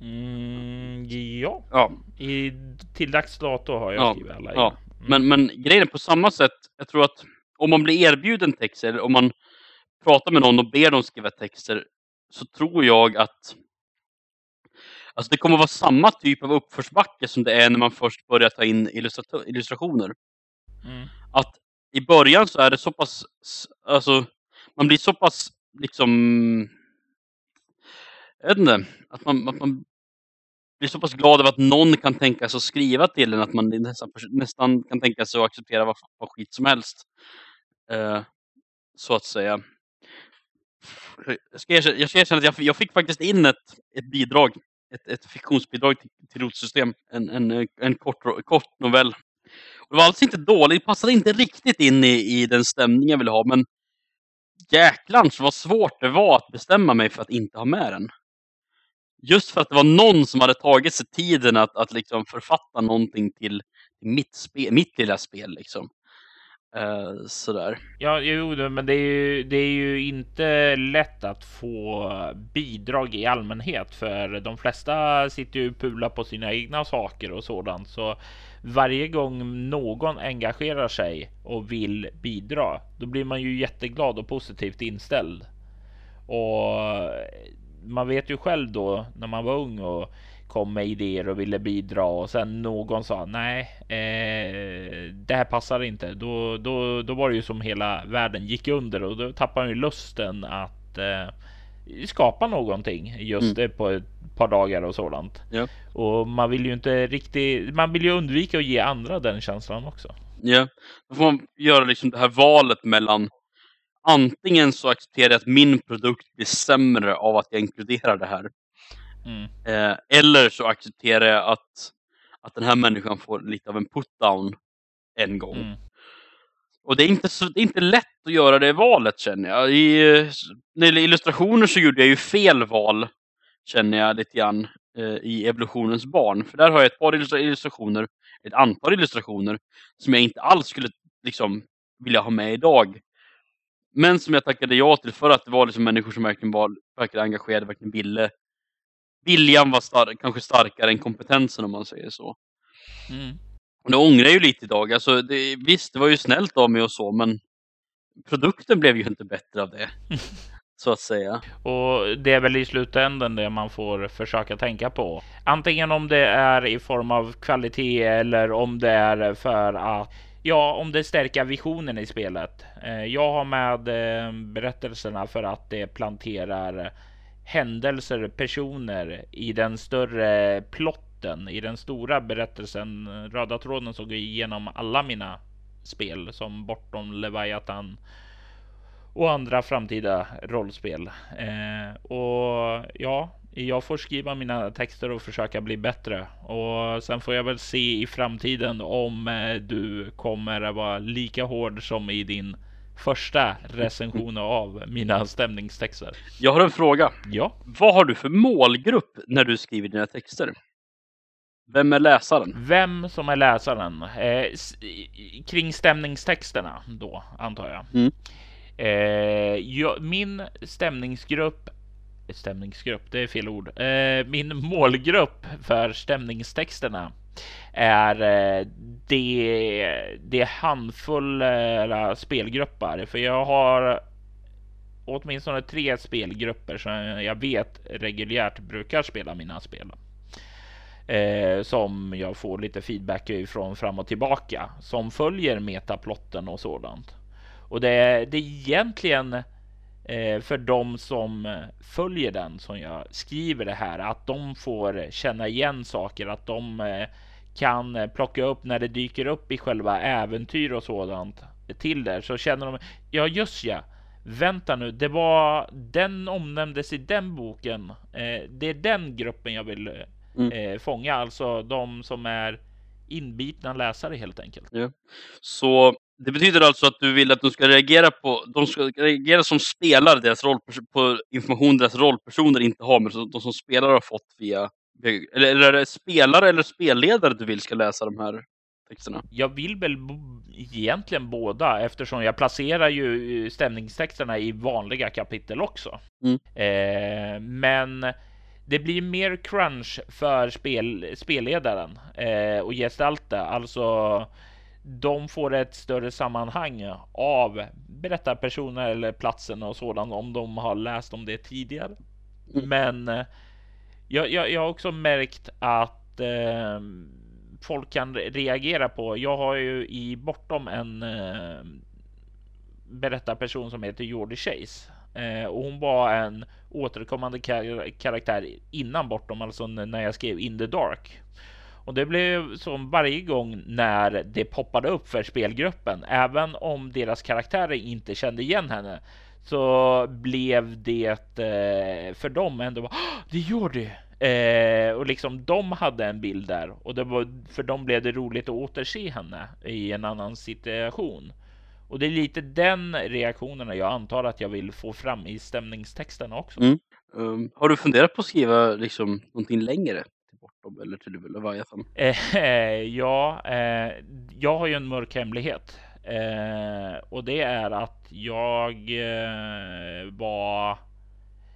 Mm, ja. ja. I, till dags dato har jag ja. skrivit alla. Ja. Mm. Men, men grejen på samma sätt. Jag tror att om man blir erbjuden texter, eller om man pratar med någon och ber dem skriva texter, så tror jag att Alltså det kommer vara samma typ av uppförsbacke som det är när man först börjar ta in illustrationer. Mm. Att i början så är det så pass, alltså man blir så pass liksom, jag vet inte, att man, att man blir så pass glad över att någon kan tänka sig att skriva till en att man nästan, nästan kan tänka sig att acceptera vad, vad skit som helst. Uh, så att säga. Jag ska erkänna, jag ska erkänna att jag, jag fick faktiskt in ett, ett bidrag, ett, ett fiktionsbidrag till, till rotsystem, en, en, en kort, kort novell det var alltså inte dåligt, det passade inte riktigt in i, i den stämning jag ville ha, men jäklans vad svårt det var att bestämma mig för att inte ha med den. Just för att det var någon som hade tagit sig tiden att, att liksom författa någonting till mitt, spe, mitt lilla spel. Liksom. Eh, sådär. Ja, jo, men det är, ju, det är ju inte lätt att få bidrag i allmänhet för de flesta sitter ju och pular på sina egna saker och sådant. Så varje gång någon engagerar sig och vill bidra, då blir man ju jätteglad och positivt inställd. Och man vet ju själv då när man var ung och kom med idéer och ville bidra och sen någon sa nej, eh, det här passar inte. Då, då, då var det ju som hela världen gick under och då tappar man ju lusten att eh, skapa någonting just mm. på ett par dagar och sådant. Ja. Och man vill ju inte riktigt, man vill ju undvika att ge andra den känslan också. Ja, då får man göra liksom det här valet mellan antingen så accepterar jag att min produkt blir sämre av att jag inkluderar det här. Mm. Eh, eller så accepterar jag att, att den här människan får lite av en put-down en gång. Mm. Och det är, inte så, det är inte lätt att göra det valet känner jag. I, när det illustrationer så gjorde jag ju fel val känner jag lite grann eh, i evolutionens barn. För där har jag ett par illustrationer, ett antal illustrationer som jag inte alls skulle liksom vilja ha med idag. Men som jag tackade ja till för att det var liksom människor som verkligen var verkligen engagerade, verkligen ville. Viljan var star kanske starkare än kompetensen om man säger så. Mm. Och det ångrar jag ju lite idag. Alltså, det, visst, det var ju snällt av mig och så, men produkten blev ju inte bättre av det. så att säga. Och det är väl i slutändan det man får försöka tänka på. Antingen om det är i form av kvalitet eller om det är för att Ja, om det stärker visionen i spelet. Eh, jag har med eh, berättelserna för att det planterar händelser, personer i den större plotten, i den stora berättelsen. Röda tråden såg igenom alla mina spel som Bortom Leviathan och andra framtida rollspel. Eh, och ja, jag får skriva mina texter och försöka bli bättre och sen får jag väl se i framtiden om eh, du kommer att vara lika hård som i din första recension av mina stämningstexter. Jag har en fråga. Ja. Vad har du för målgrupp när du skriver dina texter? Vem är läsaren? Vem som är läsaren? Eh, kring stämningstexterna då, antar jag. Mm. Eh, jag, min stämningsgrupp stämningsgrupp, det är fel ord. Eh, min målgrupp för stämningstexterna är eh, det, det handfulla eh, spelgrupper. För jag har åtminstone tre spelgrupper som jag vet reguljärt brukar spela mina spel. Eh, som jag får lite feedback ifrån fram och tillbaka som följer metaplotten och sådant. Och det, det är egentligen eh, för de som följer den som jag skriver det här, att de får känna igen saker, att de eh, kan plocka upp när det dyker upp i själva äventyr och sådant till där så känner de ja, just ja. Vänta nu, det var den omnämndes i den boken. Eh, det är den gruppen jag vill mm. eh, fånga, alltså de som är inbitna läsare helt enkelt. Ja. Så det betyder alltså att du vill att de ska reagera på, de ska reagera som spelar deras roll på information deras rollpersoner inte har, men de som spelare har fått via, eller, eller är det spelare eller spelledare du vill ska läsa de här texterna? Jag vill väl egentligen båda eftersom jag placerar ju stämningstexterna i vanliga kapitel också. Mm. Eh, men det blir mer crunch för spel, spelledaren eh, och gestalta, alltså de får ett större sammanhang av berättarpersoner eller platsen och sådant om de har läst om det tidigare. Mm. Men eh, jag, jag, jag, har också märkt att eh, folk kan reagera på. Jag har ju i bortom en eh, berättarperson som heter Jordi Chase eh, och hon var en återkommande kar karaktär innan bortom, alltså när jag skrev In the Dark. Och det blev som varje gång när det poppade upp för spelgruppen, även om deras karaktärer inte kände igen henne, så blev det eh, för dem ändå. Det gjorde det. Eh, och liksom de hade en bild där och det var för dem blev det roligt att återse henne i en annan situation. Och det är lite den reaktionen jag antar att jag vill få fram i stämningstexten också. Mm. Um, har du funderat på att skriva liksom någonting längre? Till Bortom eller till Leviathan? Eh, ja, eh, jag har ju en mörk hemlighet. Eh, och det är att jag eh, var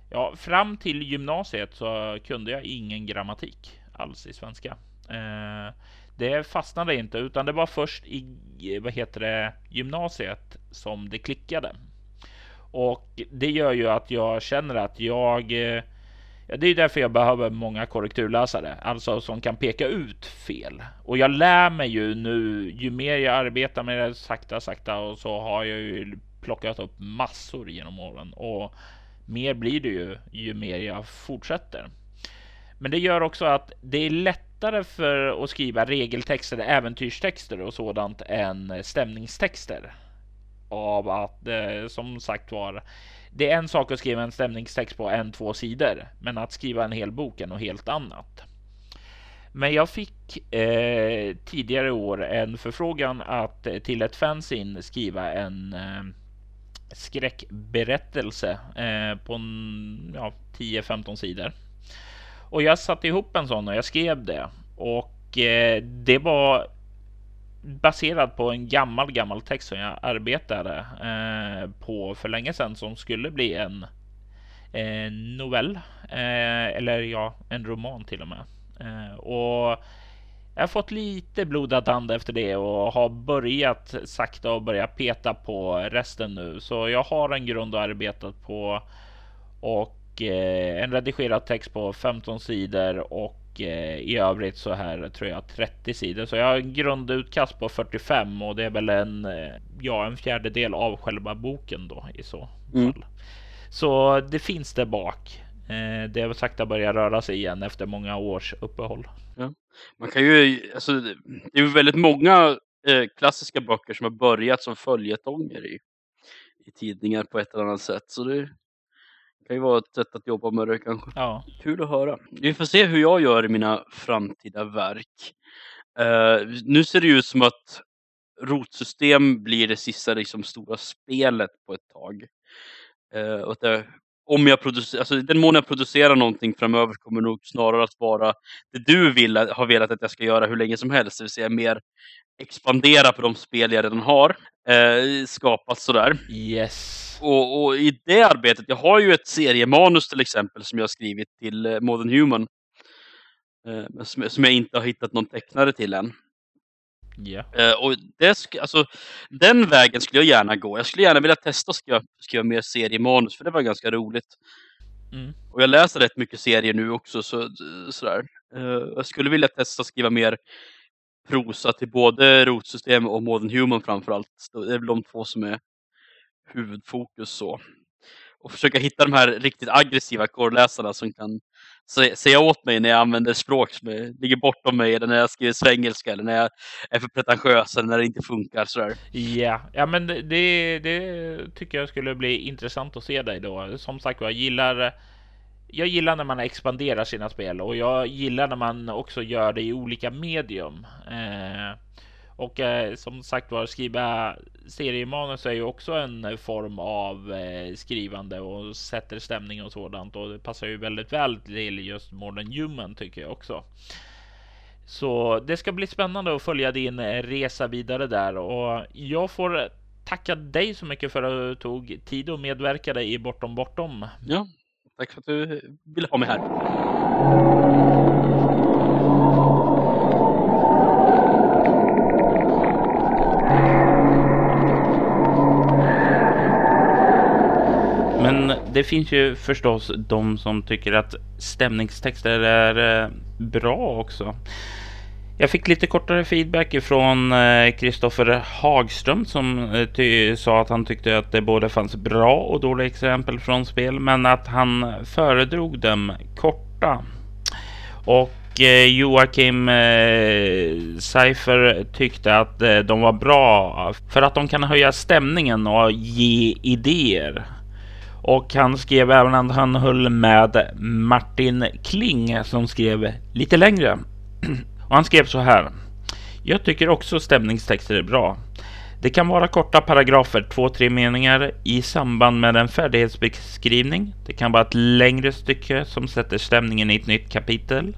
Ja, fram till gymnasiet så kunde jag ingen grammatik alls i svenska. Eh, det fastnade inte, utan det var först i vad heter det, gymnasiet som det klickade. Och det gör ju att jag känner att jag eh, Ja, det är därför jag behöver många korrekturläsare, alltså som kan peka ut fel. Och jag lär mig ju nu, ju mer jag arbetar med det sakta, sakta och så har jag ju plockat upp massor genom åren och mer blir det ju ju mer jag fortsätter. Men det gör också att det är lättare för att skriva regeltexter, äventyrstexter och sådant än stämningstexter. Av att eh, som sagt var, det är en sak att skriva en stämningstext på en, två sidor, men att skriva en hel bok är något helt annat. Men jag fick eh, tidigare år en förfrågan att eh, till ett fanzine skriva en eh, skräckberättelse eh, på ja, 10-15 sidor. Och jag satte ihop en sån och jag skrev det. Och eh, det var baserad på en gammal, gammal text som jag arbetade eh, på för länge sedan som skulle bli en eh, novell. Eh, eller ja, en roman till och med. Eh, och jag har fått lite blodad hand efter det och har börjat sakta och börja peta på resten nu. Så jag har en grund att arbeta på och eh, en redigerad text på 15 sidor och eh, i övrigt så här tror jag 30 sidor. Så jag har en grundutkast på 45 och det är väl en, eh, ja, en fjärdedel av själva boken då i så mm. fall. Så det finns där bak. Eh, det har sakta börjat röra sig igen efter många års uppehåll. Ja. Man kan ju, alltså, det är väldigt många klassiska böcker som har börjat som följetonger i, i tidningar på ett eller annat sätt. Så det kan ju vara ett sätt att jobba med det kanske. Ja. Kul att höra. Vi får se hur jag gör i mina framtida verk. Uh, nu ser det ut som att rotsystem blir det sista liksom, stora spelet på ett tag. Uh, och det, om jag producerar, alltså den mån jag producerar någonting framöver kommer nog snarare att vara det du vill, har velat att jag ska göra hur länge som helst, det vill säga mer expandera på de spel jag redan har eh, skapat sådär. Yes. Och, och, i det arbetet, jag har ju ett seriemanus till exempel som jag har skrivit till eh, Modern Human. Eh, som, som jag inte har hittat någon tecknare till än. Yeah. och det, alltså, den vägen skulle jag gärna gå. Jag skulle gärna vilja testa att skriva, skriva mer seriemanus, för det var ganska roligt. Mm. Och jag läser rätt mycket serier nu också, så, sådär. Uh, jag skulle vilja testa att skriva mer prosa till både rotsystem och Modern Human framförallt. Det är väl de två som är huvudfokus så. Och försöka hitta de här riktigt aggressiva korrläsarna som kan säga åt mig när jag använder språk som är, ligger bortom mig eller när jag skriver svengelska eller när jag är för pretentiös eller när det inte funkar sådär. Ja, ja men det, det tycker jag skulle bli intressant att se dig då. Som sagt jag gillar jag gillar när man expanderar sina spel och jag gillar när man också gör det i olika medium. Eh, och eh, som sagt var, skriva seriemanus är ju också en form av eh, skrivande och sätter stämning och sådant. Och det passar ju väldigt väl till just Modern Human tycker jag också. Så det ska bli spännande att följa din eh, resa vidare där och jag får tacka dig så mycket för att du tog tid och medverkade i Bortom Bortom. Ja, tack för att du ville ha mig här. Det finns ju förstås de som tycker att stämningstexter är eh, bra också. Jag fick lite kortare feedback ifrån eh, Kristoffer Hagström som eh, sa att han tyckte att det både fanns bra och dåliga exempel från spel, men att han föredrog dem korta. Och Joakim Seifer tyckte att de var bra för att de kan höja stämningen och ge idéer. Och han skrev även att han höll med Martin Kling som skrev lite längre. Och han skrev så här. Jag tycker också stämningstexter är bra. Det kan vara korta paragrafer, två, tre meningar i samband med en färdighetsbeskrivning. Det kan vara ett längre stycke som sätter stämningen i ett nytt kapitel.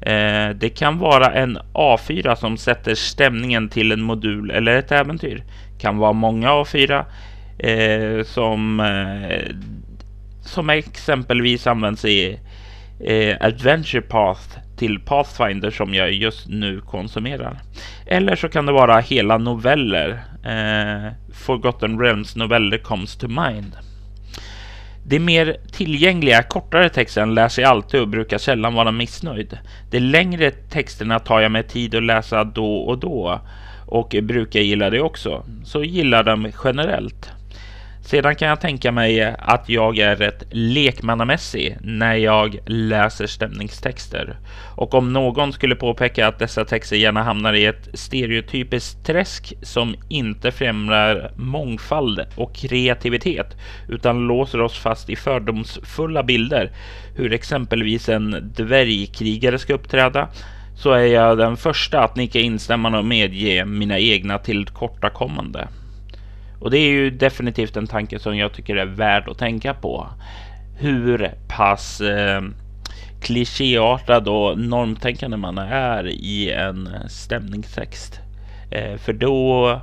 Eh, det kan vara en A4 som sätter stämningen till en modul eller ett äventyr. Det kan vara många A4 eh, som, eh, som exempelvis används i eh, Adventure Path till Pathfinder som jag just nu konsumerar. Eller så kan det vara hela noveller. Eh, Forgotten Realms noveller comes to mind. De mer tillgängliga kortare texten läser jag alltid och brukar sällan vara missnöjd. De längre texterna tar jag mig tid att läsa då och då och brukar gilla det också. Så gillar de generellt. Sedan kan jag tänka mig att jag är rätt lekmannamässig när jag läser stämningstexter. Och om någon skulle påpeka att dessa texter gärna hamnar i ett stereotypiskt träsk som inte främjar mångfald och kreativitet utan låser oss fast i fördomsfulla bilder hur exempelvis en dvärgkrigare ska uppträda så är jag den första att nicka instämmande och medge mina egna tillkortakommande. Och det är ju definitivt en tanke som jag tycker är värd att tänka på. Hur pass eh, klichéartad och normtänkande man är i en stämningstext. Eh, för då,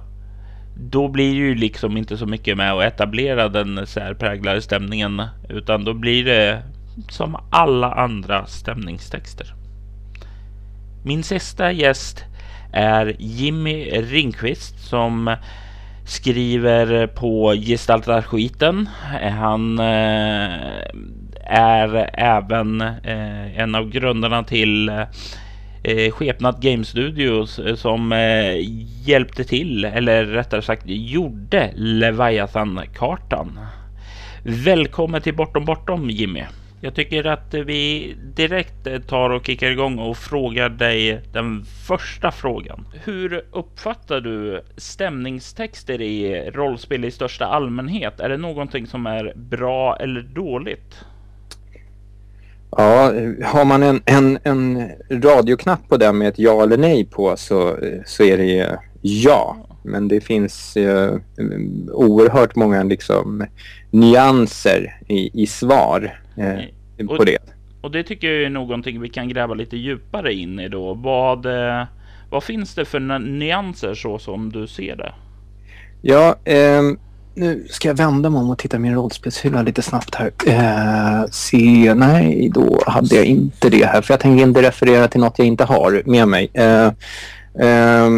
då blir det ju liksom inte så mycket med att etablera den särpräglade stämningen, utan då blir det som alla andra stämningstexter. Min sista gäst är Jimmy Ringqvist som skriver på gestaltar skiten. Han eh, är även eh, en av grundarna till eh, Skepnad Game Studios eh, som hjälpte till, eller rättare sagt gjorde Leviathan-kartan. Välkommen till Bortom Bortom Jimmy! Jag tycker att vi direkt tar och kickar igång och frågar dig den första frågan. Hur uppfattar du stämningstexter i rollspel i största allmänhet? Är det någonting som är bra eller dåligt? Ja, har man en, en, en radioknapp på den med ett ja eller nej på så, så är det ja. Men det finns eh, oerhört många liksom, nyanser i, i svar eh, på och, det. Och det tycker jag är någonting vi kan gräva lite djupare in i då. Vad, eh, vad finns det för nyanser så som du ser det? Ja, eh, nu ska jag vända mig om och titta i min rollspelshylla lite snabbt här. Eh, se, nej, då hade jag inte det här. För jag tänker inte referera till något jag inte har med mig. Eh, eh,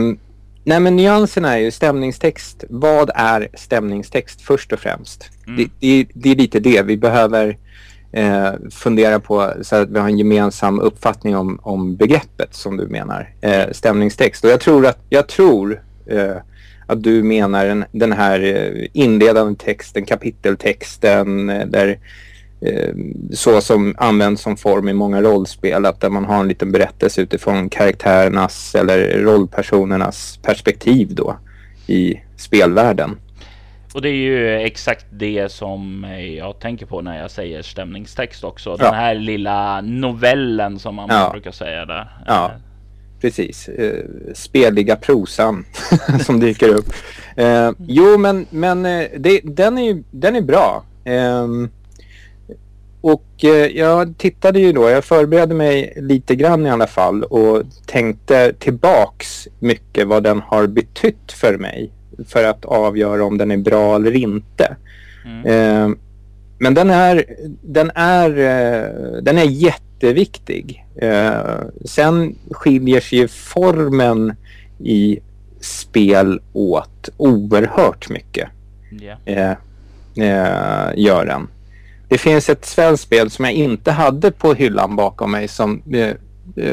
nej men nyanserna är ju stämningstext. Vad är stämningstext först och främst? Mm. Det, det, det, är lite det vi behöver eh, fundera på så att vi har en gemensam uppfattning om, om begreppet som du menar. Eh, stämningstext. Och jag tror att, jag tror eh, att du menar den, den här eh, inledande texten, kapiteltexten eh, där eh, så som används som form i många rollspel, att där man har en liten berättelse utifrån karaktärernas eller rollpersonernas perspektiv då i spelvärlden. Och det är ju exakt det som jag tänker på när jag säger stämningstext också. Den här lilla novellen som man ja. brukar säga där. Ja, precis. Eh, speliga prosan som dyker upp. Eh, jo, men, men eh, det, den, är, den är bra. Eh, och jag tittade ju då, jag förberedde mig lite grann i alla fall och tänkte tillbaks mycket vad den har betytt för mig för att avgöra om den är bra eller inte. Mm. Eh, men den är, den är, eh, den är jätteviktig. Eh, sen skiljer sig formen i spel åt oerhört mycket. Yeah. gör den. Det finns ett svenskt spel som jag inte hade på hyllan bakom mig som eh, Eh,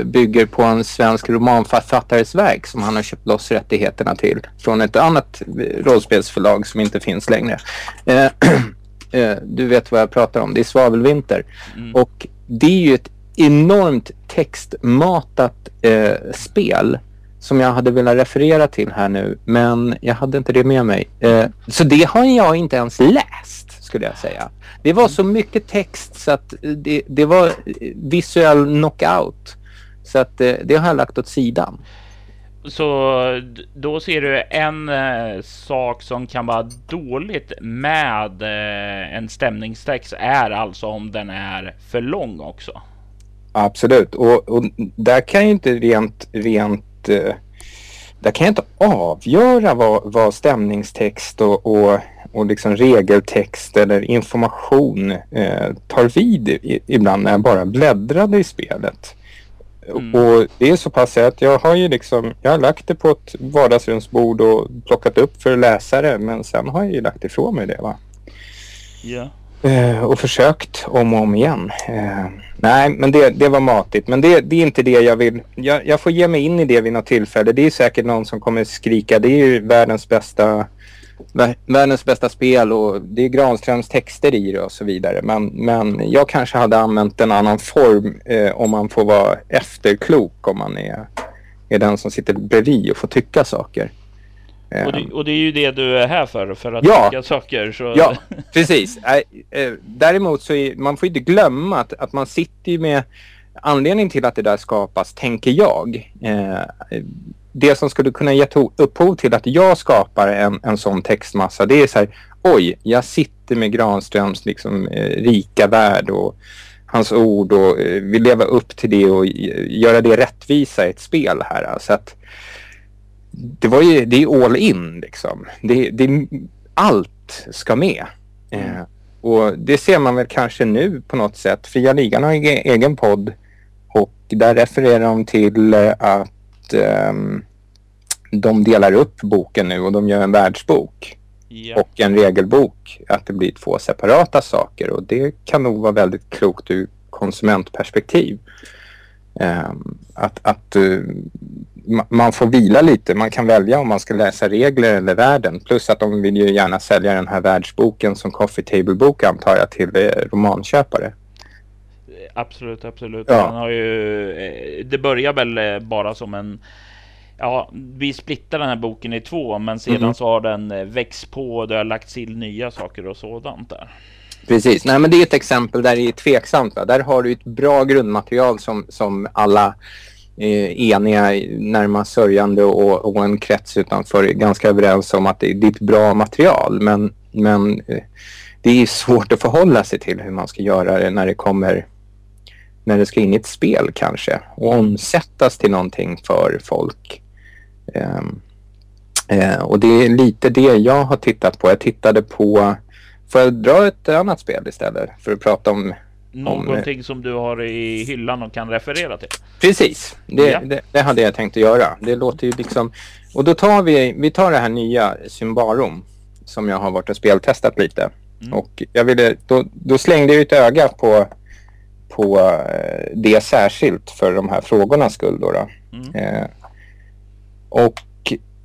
bygger på en svensk romanförfattares verk som han har köpt loss rättigheterna till från ett annat rollspelsförlag som inte finns längre. Eh, eh, du vet vad jag pratar om, det är Svavelvinter. Mm. Och det är ju ett enormt textmatat eh, spel som jag hade velat referera till här nu, men jag hade inte det med mig. Eh, så det har jag inte ens läst, skulle jag säga. Det var så mycket text så att det, det var visuell knockout. Så att eh, det har jag lagt åt sidan. Så då ser du en eh, sak som kan vara dåligt med eh, en stämningstext är alltså om den är för lång också. Absolut, och, och där kan jag inte rent, rent eh, där kan jag inte avgöra vad, vad stämningstext och, och, och liksom regeltext eller information eh, tar vid i, ibland när jag bara bläddrade i spelet. Mm. Och det är så pass att jag har ju liksom, jag har lagt det på ett vardagsrumsbord och plockat upp för läsare men sen har jag ju lagt ifrån mig det va. Ja. Eh, och försökt om och om igen. Eh, nej, men det, det var matigt. Men det, det är inte det jag vill. Jag, jag, får ge mig in i det vid något tillfälle. Det är säkert någon som kommer skrika. Det är ju världens bästa världens bästa spel och det är Granströms texter i det och så vidare. Men, men jag kanske hade använt en annan form eh, om man får vara efterklok om man är, är den som sitter bredvid och får tycka saker. Och det, och det, är ju det du är här för, för att ja, tycka saker. Så... Ja, precis. Äh, däremot så är, man får inte glömma att, att man sitter med anledning till att det där skapas, tänker jag. Eh, det som skulle kunna ge upphov till att jag skapar en, en sån textmassa, det är så här, oj, jag sitter med Granströms liksom, eh, rika värld och hans ord och eh, vill leva upp till det och göra det rättvisa i ett spel här. Alltså att det, var ju, det är all in liksom. Det, det, allt ska med. Mm. Eh, och det ser man väl kanske nu på något sätt. Fria Ligan har en egen podd och där refererar de till eh, att um, de delar upp boken nu och de gör en världsbok ja. och en regelbok. Att det blir två separata saker och det kan nog vara väldigt klokt ur konsumentperspektiv. Um, att att uh, man får vila lite. Man kan välja om man ska läsa regler eller världen. Plus att de vill ju gärna sälja den här världsboken som coffee table-bok antar jag till eh, romanköpare. Absolut, absolut. Ja. Man har ju, eh, det börjar väl eh, bara som en Ja, vi splittar den här boken i två, men sedan mm. så har den eh, växt på och det har lagts till nya saker och sådant där. Precis, nej men det är ett exempel där det är tveksamt. Där har du ett bra grundmaterial som, som alla eh, eniga, närmast sörjande och, och en krets utanför är ganska överens om att det, det är ett bra material. Men, men eh, det är svårt att förhålla sig till hur man ska göra det när det kommer när det ska in i ett spel kanske och omsättas till någonting för folk. Um, uh, och det är lite det jag har tittat på. Jag tittade på, får jag dra ett annat spel istället för att prata om någonting om, som du har i hyllan och kan referera till. Precis, det, ja. det, det, hade jag tänkt att göra. Det låter ju liksom... Och då tar vi, vi tar det här nya Symbarom som jag har varit och speltestat lite. Mm. Och jag ville, då, då slängde jag ett öga på, på eh, det särskilt för de här frågornas skull. Då, då. Mm. Eh, och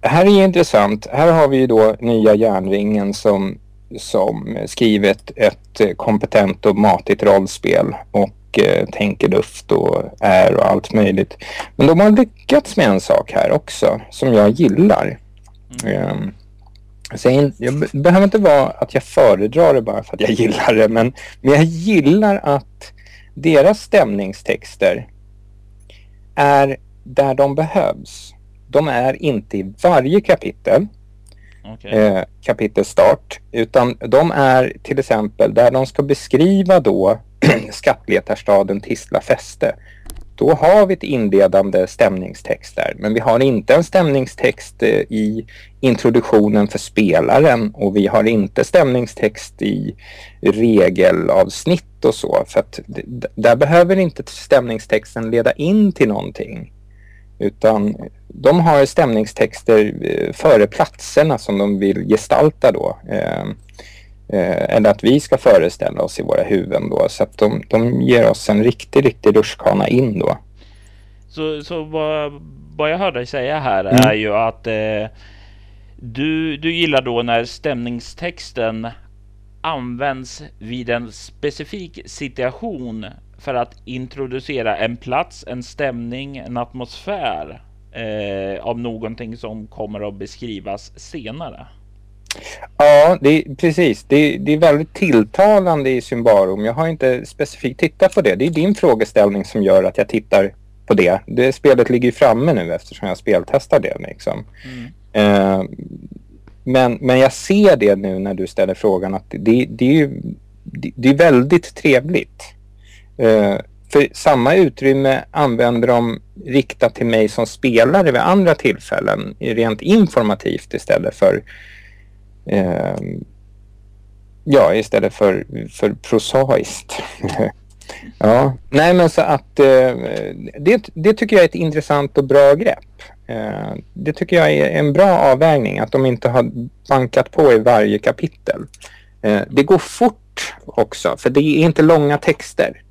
här är intressant. Här har vi ju då nya järnringen som, som skrivit ett kompetent och matigt rollspel och eh, tänker luft och är och allt möjligt. Men de har lyckats med en sak här också som jag gillar. Mm. Um, så jag, jag behöver inte vara att jag föredrar det bara för att jag gillar det, men, men jag gillar att deras stämningstexter är där de behövs. De är inte i varje kapitel, okay. eh, kapitelstart, utan de är till exempel där de ska beskriva då skattletarstaden Tisla fäste. Då har vi ett inledande stämningstext där, men vi har inte en stämningstext eh, i introduktionen för spelaren och vi har inte stämningstext i regelavsnitt och så. För att där behöver inte stämningstexten leda in till någonting. Utan de har stämningstexter eh, före platserna som de vill gestalta då. Eh, Eh, eller att vi ska föreställa oss i våra huvuden då. Så att de, de ger oss en riktig, riktig rutschkana in då. Så, så vad, vad jag hör dig säga här mm. är ju att eh, du, du gillar då när stämningstexten används vid en specifik situation för att introducera en plats, en stämning, en atmosfär eh, av någonting som kommer att beskrivas senare. Ja, det precis. Det, det, är väldigt tilltalande i Symbarum. Jag har inte specifikt tittat på det. Det är din frågeställning som gör att jag tittar på det. Det spelet ligger framme nu eftersom jag speltestar det. Liksom. Mm. Eh, men, men jag ser det nu när du ställer frågan att det, det är ju det, det är väldigt trevligt. Eh, för samma utrymme använder de riktat till mig som spelare vid andra tillfällen rent informativt istället för eh, ja, istället för, för prosaiskt. ja, nej men så att eh, det, det tycker jag är ett intressant och bra grepp. Eh, det tycker jag är en bra avvägning att de inte har bankat på i varje kapitel. Eh, det går fort också för det är inte långa texter.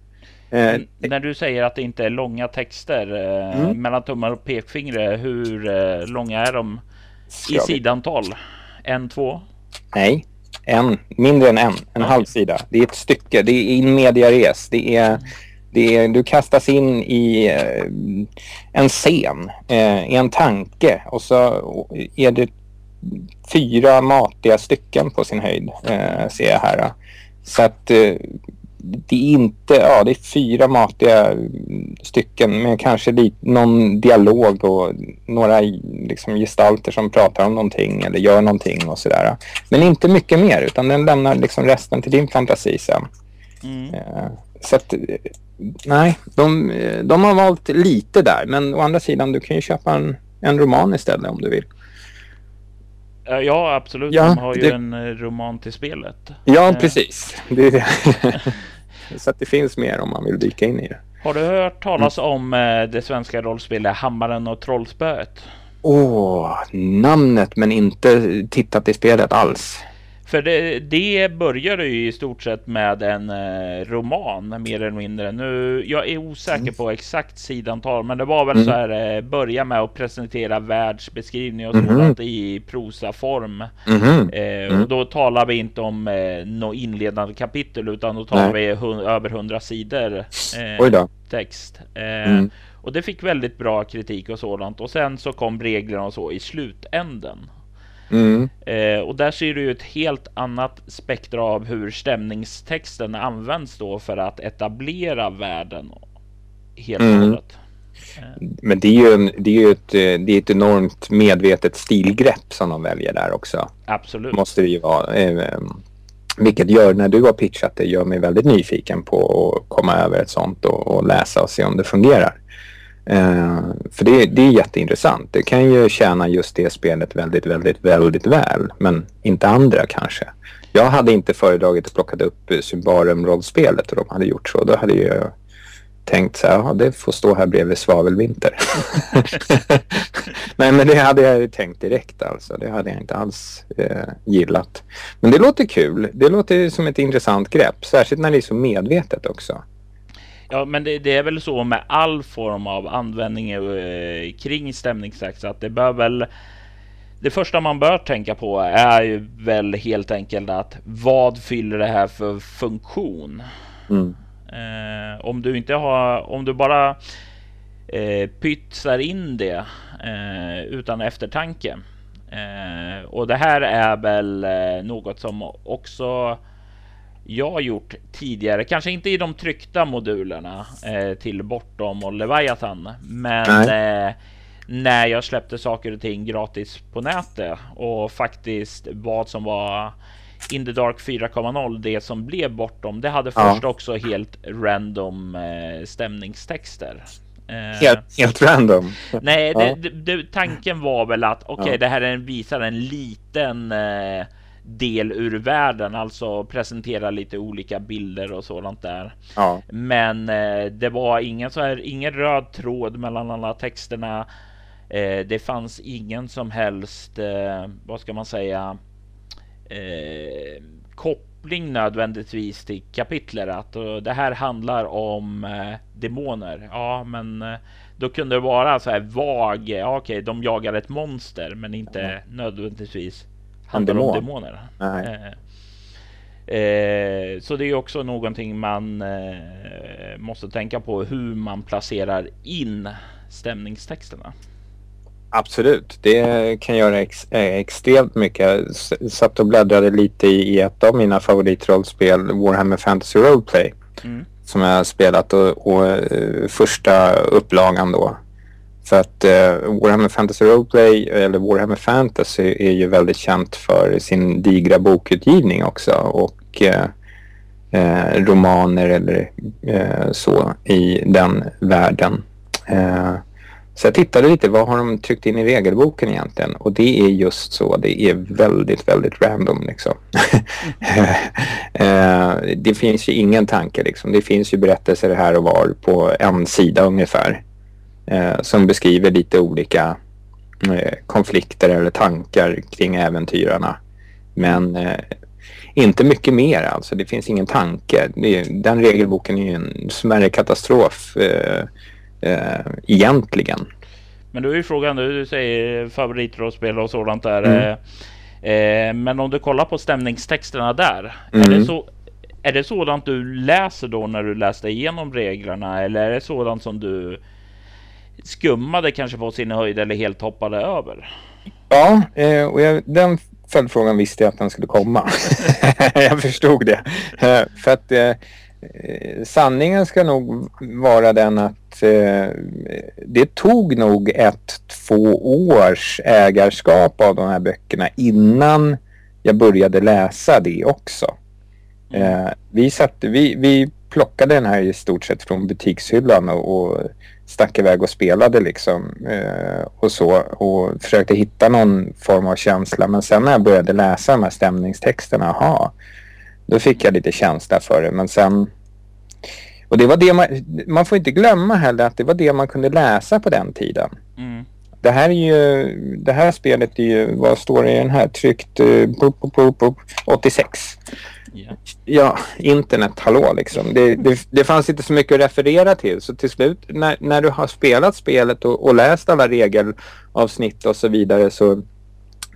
Eh, när du säger att det inte är långa texter eh, mm. mellan tummar och pekfingret, hur eh, långa är de i sidantal? En, två? Nej, en, mindre än en, en halv sida. Det är ett stycke, det är in media res. Det är, det är, du kastas in i eh, en scen, eh, i en tanke och så är det fyra matiga stycken på sin höjd, eh, ser jag här. Så att det är inte, ja det är fyra matiga stycken med kanske lite, någon dialog och några liksom gestalter som pratar om någonting eller gör någonting och sådär. Men inte mycket mer utan den lämnar liksom resten till din fantasi sen. Mm. Eh, så att, nej, de, de har valt lite där men å andra sidan du kan ju köpa en, en roman istället om du vill. Ja, absolut. Ja, de har ju det... en eh, roman till spelet. Ja, eh. precis. Det. Så att det finns mer om man vill dyka in i det. Har du hört talas mm. om eh, det svenska rollspelet Hammaren och Trollspöet? Åh, oh, namnet men inte tittat i spelet alls. För det, det började ju i stort sett med en eh, roman mer eller mindre. Nu, jag är osäker mm. på exakt sidantal, men det var väl mm. så här eh, börja med att presentera världsbeskrivning och mm. sådant i prosaform. Mm. Eh, och mm. då talar vi inte om eh, något inledande kapitel, utan då talar Nej. vi hund, över hundra sidor eh, text. Eh, mm. Och det fick väldigt bra kritik och sådant. Och sen så kom reglerna och så i slutänden. Mm. Eh, och där ser du ju ett helt annat spektra av hur stämningstexten används då för att etablera världen helt och mm. hållet. Men det är ju, en, det är ju ett, det är ett enormt medvetet stilgrepp som de väljer där också. Absolut. Måste det ju vara. Eh, vilket gör, när du har pitchat det, gör mig väldigt nyfiken på att komma över ett sånt och, och läsa och se om det fungerar. Eh, för det, det är jätteintressant. Det kan ju tjäna just det spelet väldigt, väldigt, väldigt väl. Men inte andra kanske. Jag hade inte föredragit att plocka upp Symbarum-rollspelet och de hade gjort så. Då hade jag tänkt så här, det får stå här bredvid Svavelvinter. Nej, men det hade jag tänkt direkt alltså. Det hade jag inte alls eh, gillat. Men det låter kul. Det låter som ett intressant grepp, särskilt när det är så medvetet också. Ja, men det, det är väl så med all form av användning eh, kring stämningstext att det bör väl det första man bör tänka på är ju väl helt enkelt att vad fyller det här för funktion? Mm. Eh, om du inte har, om du bara eh, pytsar in det eh, utan eftertanke. Eh, och det här är väl eh, något som också jag gjort tidigare, kanske inte i de tryckta modulerna eh, till Bortom och Leviathan, men eh, när jag släppte saker och ting gratis på nätet och faktiskt vad som var In the Dark 4.0, det som blev bortom, det hade först ja. också helt random eh, stämningstexter. Eh, helt, helt random? Nej, ja. det, det, tanken var väl att okej, okay, ja. det här är en, visar en liten eh, del ur världen, alltså presentera lite olika bilder och sådant där. Ja. Men eh, det var ingen så här, ingen röd tråd mellan alla texterna. Eh, det fanns ingen som helst, eh, vad ska man säga, eh, koppling nödvändigtvis till kapitlet. Att det här handlar om eh, demoner. Ja, men eh, då kunde det vara så här vag. Ja, okej, de jagar ett monster, men inte nödvändigtvis handlar demon. om demoner. Eh, eh, så det är också någonting man eh, måste tänka på hur man placerar in stämningstexterna. Absolut, det kan göra ex eh, extremt mycket. Jag satt och bläddrade lite i ett av mina favoritrollspel, Warhammer Fantasy Roleplay, mm. som jag har spelat och, och uh, första upplagan då. För att eh, Warhammer Fantasy Roleplay, eller Warhammer Fantasy, är ju väldigt känt för sin digra bokutgivning också och eh, eh romaner eller eh, så i den världen. Eh, så jag tittade lite, vad har de tryckt in i regelboken egentligen? Och det är just så, det är väldigt, väldigt random liksom. Eh, det finns ju ingen tanke liksom. Det finns ju berättelser här och var på en sida ungefär. Eh, som beskriver lite olika eh, konflikter eller tankar kring äventyrarna. Men inte mycket mer alltså. Det finns ingen tanke. den regelboken är ju en smärre katastrof eh, egentligen. Men då är ju frågan, du säger favoritrollspel och sådant där. Mm. Eh, eh, men om du kollar på stämningstexterna där. Mm. Är, det så, är det sådant du läser då när du läste igenom reglerna? Eller är det sådant som du skummade kanske på sin höjd eller helt hoppade över? Ja, eh, och jag, den följdfrågan visste jag att den skulle komma. jag förstod det. Eh, för att eh, sanningen ska nog vara den att eh, det tog nog ett, två års ägarskap av de här böckerna innan jag började läsa det också. Mm. Eh, vi, satte, vi, vi plockade den här i stort sett från butikshyllan och, och stack iväg och spelade liksom eh, och så och försökte hitta någon form av känsla. Men sen när jag började läsa de här stämningstexterna, aha, då fick jag lite känsla för det. Men sen... Och det var det man... Man får inte glömma heller att det var det man kunde läsa på den tiden. Mm. Det här är ju... Det här spelet är ju... Vad står det i den här? Tryckt... Uh, 86. Yeah. Ja, internet, hallå liksom. Det, det, det, fanns inte så mycket att referera till. Så till slut när, när du har spelat spelet och, och läst alla regelavsnitt och så vidare så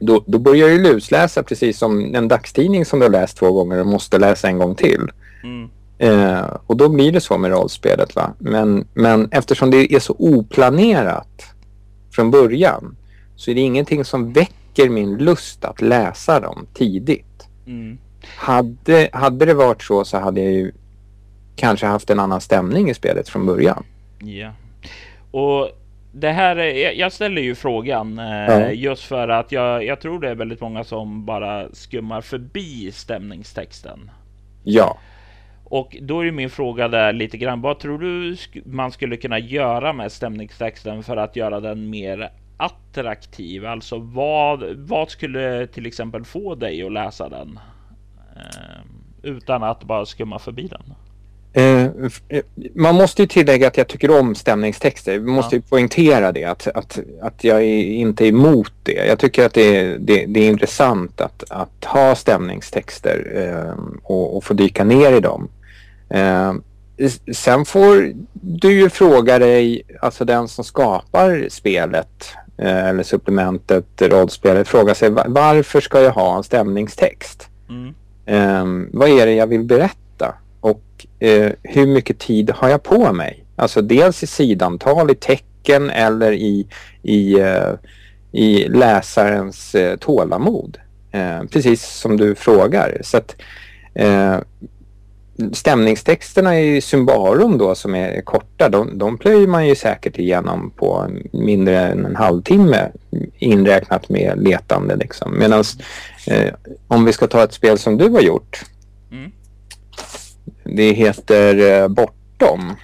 då, då börjar du lusläsa precis som en dagstidning som du har läst två gånger och måste läsa en gång till. Mm. Eh, och då blir det så med rollspelet. Va? Men, men eftersom det är så oplanerat från början så är det ingenting som väcker min lust att läsa dem tidigt. Mm. Hade, hade det varit så så hade jag ju kanske haft en annan stämning i spelet från början. Ja. Och det här, jag ställer ju frågan ja. just för att jag, jag tror det är väldigt många som bara skummar förbi stämningstexten. Ja. Och då är min fråga där lite grann. Vad tror du man skulle kunna göra med stämningstexten för att göra den mer attraktiv? Alltså vad, vad skulle till exempel få dig att läsa den? Utan att bara skumma förbi den. Eh, eh, man måste ju tillägga att jag tycker om stämningstexter. Vi måste ja. ju poängtera det, att, att, att jag är inte är emot det. Jag tycker att det är, det, det är intressant att, att ha stämningstexter eh, och, och få dyka ner i dem. Eh, sen får du ju fråga dig, alltså den som skapar spelet eh, eller supplementet, rollspelet, fråga sig varför ska jag ha en stämningstext? Mm. Eh, vad är det jag vill berätta? och eh, hur mycket tid har jag på mig? Alltså dels i sidantal, i tecken eller i, i, eh, i läsarens eh, tålamod. Eh, precis som du frågar. Så att, eh, stämningstexterna i Symbarum då som är korta, de, de plöjer man ju säkert igenom på mindre än en halvtimme inräknat med letande. Liksom. Medan eh, om vi ska ta ett spel som du har gjort mm. Det heter eh, Bortom.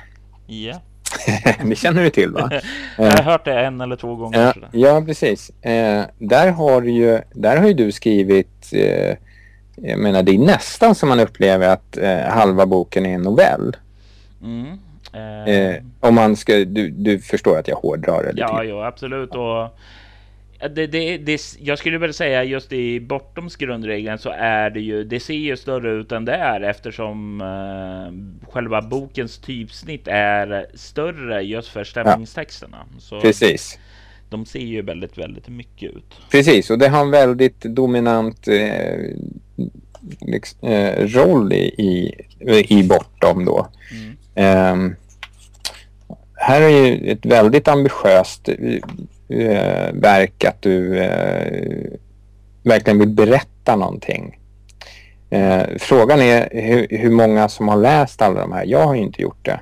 Ja. det känner du till va? jag har hört det en eller två gånger. Ja, ja precis. Eh, där, har ju, där har ju du skrivit, eh, jag menar det är nästan som man upplever att eh, halva boken är en novell. Mm. Eh. om man ska, du, du förstår att jag hårdrar det lite. Ja, jo, absolut. Och det, det, det, jag skulle väl säga just i bortoms grundregeln så är det ju, det ser ju större ut än det är eftersom uh, själva bokens typsnitt är större just för stämningstexterna. Så precis. De ser ju väldigt, väldigt mycket ut. Precis, och det har en väldigt dominant eh, liksom, eh, roll i, i, i bortom då. Mm. Um, här är ju ett väldigt ambitiöst eh, verk att du eh, verkligen vill berätta någonting. Eh, frågan är hur, hur, många som har läst alla de här. Jag har inte gjort det.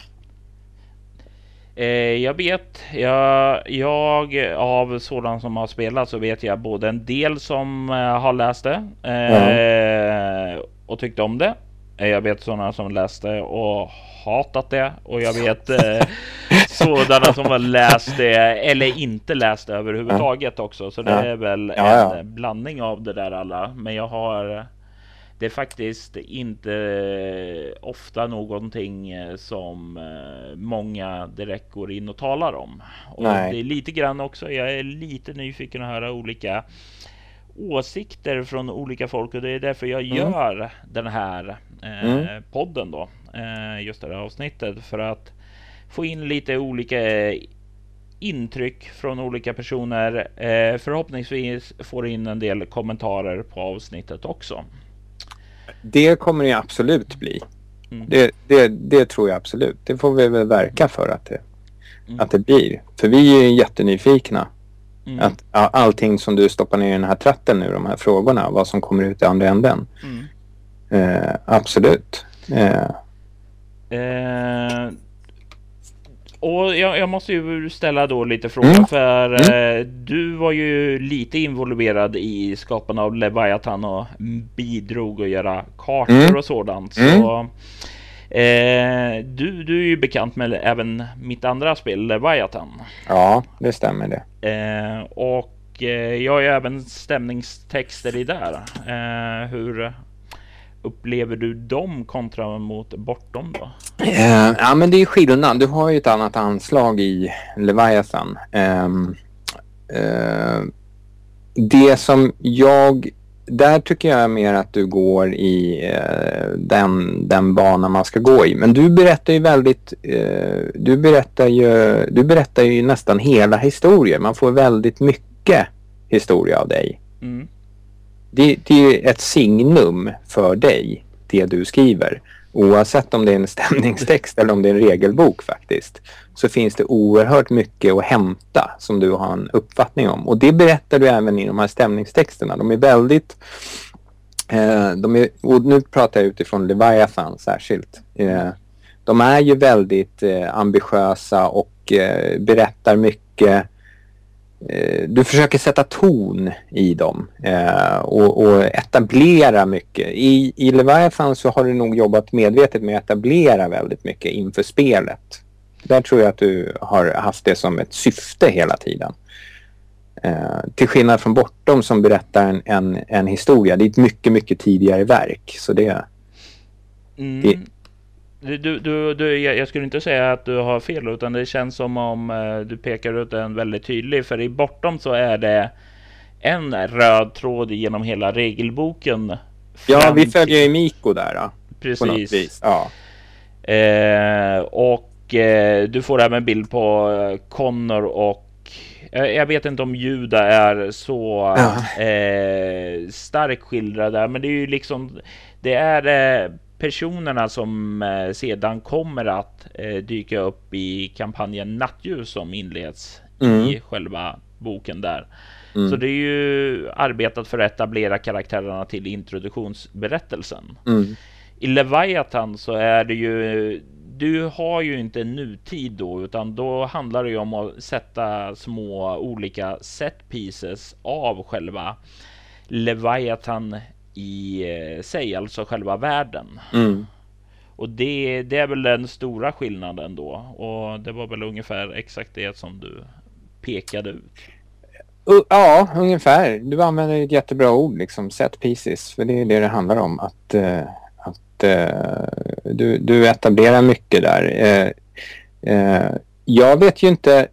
Eh, jag vet, jag, jag av sådana som har spelat så vet jag både en del som eh, har läst det mm. och tyckte om det. Jag vet sådana som läste och hatat det och jag vet eh, sådana som har läst det eller inte läst det överhuvudtaget också. Så det är väl en blandning av det där alla. Men jag har det är faktiskt inte ofta någonting eh, som eh, många direkt går in och talar om. Och Nej. det är lite grann också. Jag är lite nyfiken att höra olika åsikter från olika folk och det är därför jag mm. gör den här eh, mm. podden då. Eh, just det här avsnittet för att få in lite olika intryck från olika personer. Eh, förhoppningsvis får in en del kommentarer på avsnittet också. Det kommer det absolut bli. Mm. Det, det, det, tror jag absolut. Det får vi väl verka för att det, mm. att det blir. För vi är jättenyfikna. Mm. Att allting som du stoppar ner i den här tratten nu, de här frågorna, vad som kommer ut i andra änden. Mm. Eh, absolut. Eh. Eh, och jag, jag, måste ju ställa då lite frågor mm. för mm. Eh, du var ju lite involverad i skapandet av Leviathan och bidrog att göra kartor mm. och sådant. Så, mm. Eh, du, du är ju bekant med även mitt andra spel, Leviathan. Ja, det stämmer det. Eh, och eh, jag har ju även stämningstexter i där. Hur upplever du dem kontra mot bortom då? Eh, ja, men det är skillnad. Du har ju ett annat anslag i Leviathan. Ehm, eh, det som jag där tycker jag mer att du går i eh, den, den bana man ska gå i. Men du berättar ju väldigt, eh, du berättar ju, du berättar ju nästan hela historier. Man får väldigt mycket historia av dig. Mm. Det, det är ett signum för dig, det du skriver. Oavsett om det är en stämningstext eller om det är en regelbok faktiskt så finns det oerhört mycket att hämta som du har en uppfattning om. Och det berättar du även i de här stämningstexterna. De är väldigt... Eh, de är, och nu pratar jag utifrån Leviathan särskilt. Eh, de är ju väldigt eh, ambitiösa och eh, berättar mycket. Eh, du försöker sätta ton i dem eh, och, och, etablera mycket. I, I Leviathan så har du nog jobbat medvetet med att etablera väldigt mycket inför spelet. Där tror jag att du har haft det som ett syfte hela tiden. Eh, till skillnad från Bortom som berättar en, en, en, historia. Det är ett mycket, mycket tidigare verk. Så det... Mm. det du, du, du, jag skulle inte säga att du har fel utan det känns som om eh, du pekar ut en väldigt tydlig. För i Bortom så är det en röd tråd genom hela regelboken. Ja, vi följer ju Miko där. Då, Precis. Ja. Eh, och eh, du får även bild på eh, Connor och jag vet inte om Juda är så ja. eh, starkt skildrade, men det är ju liksom det är eh, personerna som eh, sedan kommer att eh, dyka upp i kampanjen Nattljus som inleds mm. i själva boken där. Mm. Så det är ju arbetat för att etablera karaktärerna till introduktionsberättelsen. Mm. I Leviathan så är det ju du har ju inte nutid då, utan då handlar det ju om att sätta små olika set pieces av själva Leviathan i eh, sig, alltså själva världen. Mm. Och det, det är väl den stora skillnaden då. Och det var väl ungefär exakt det som du pekade ut. Ja, ungefär. Du använder ett jättebra ord, liksom set pieces. För det är det det handlar om. Att, uh, att uh, du, du etablerar mycket där. Jag vet ju inte.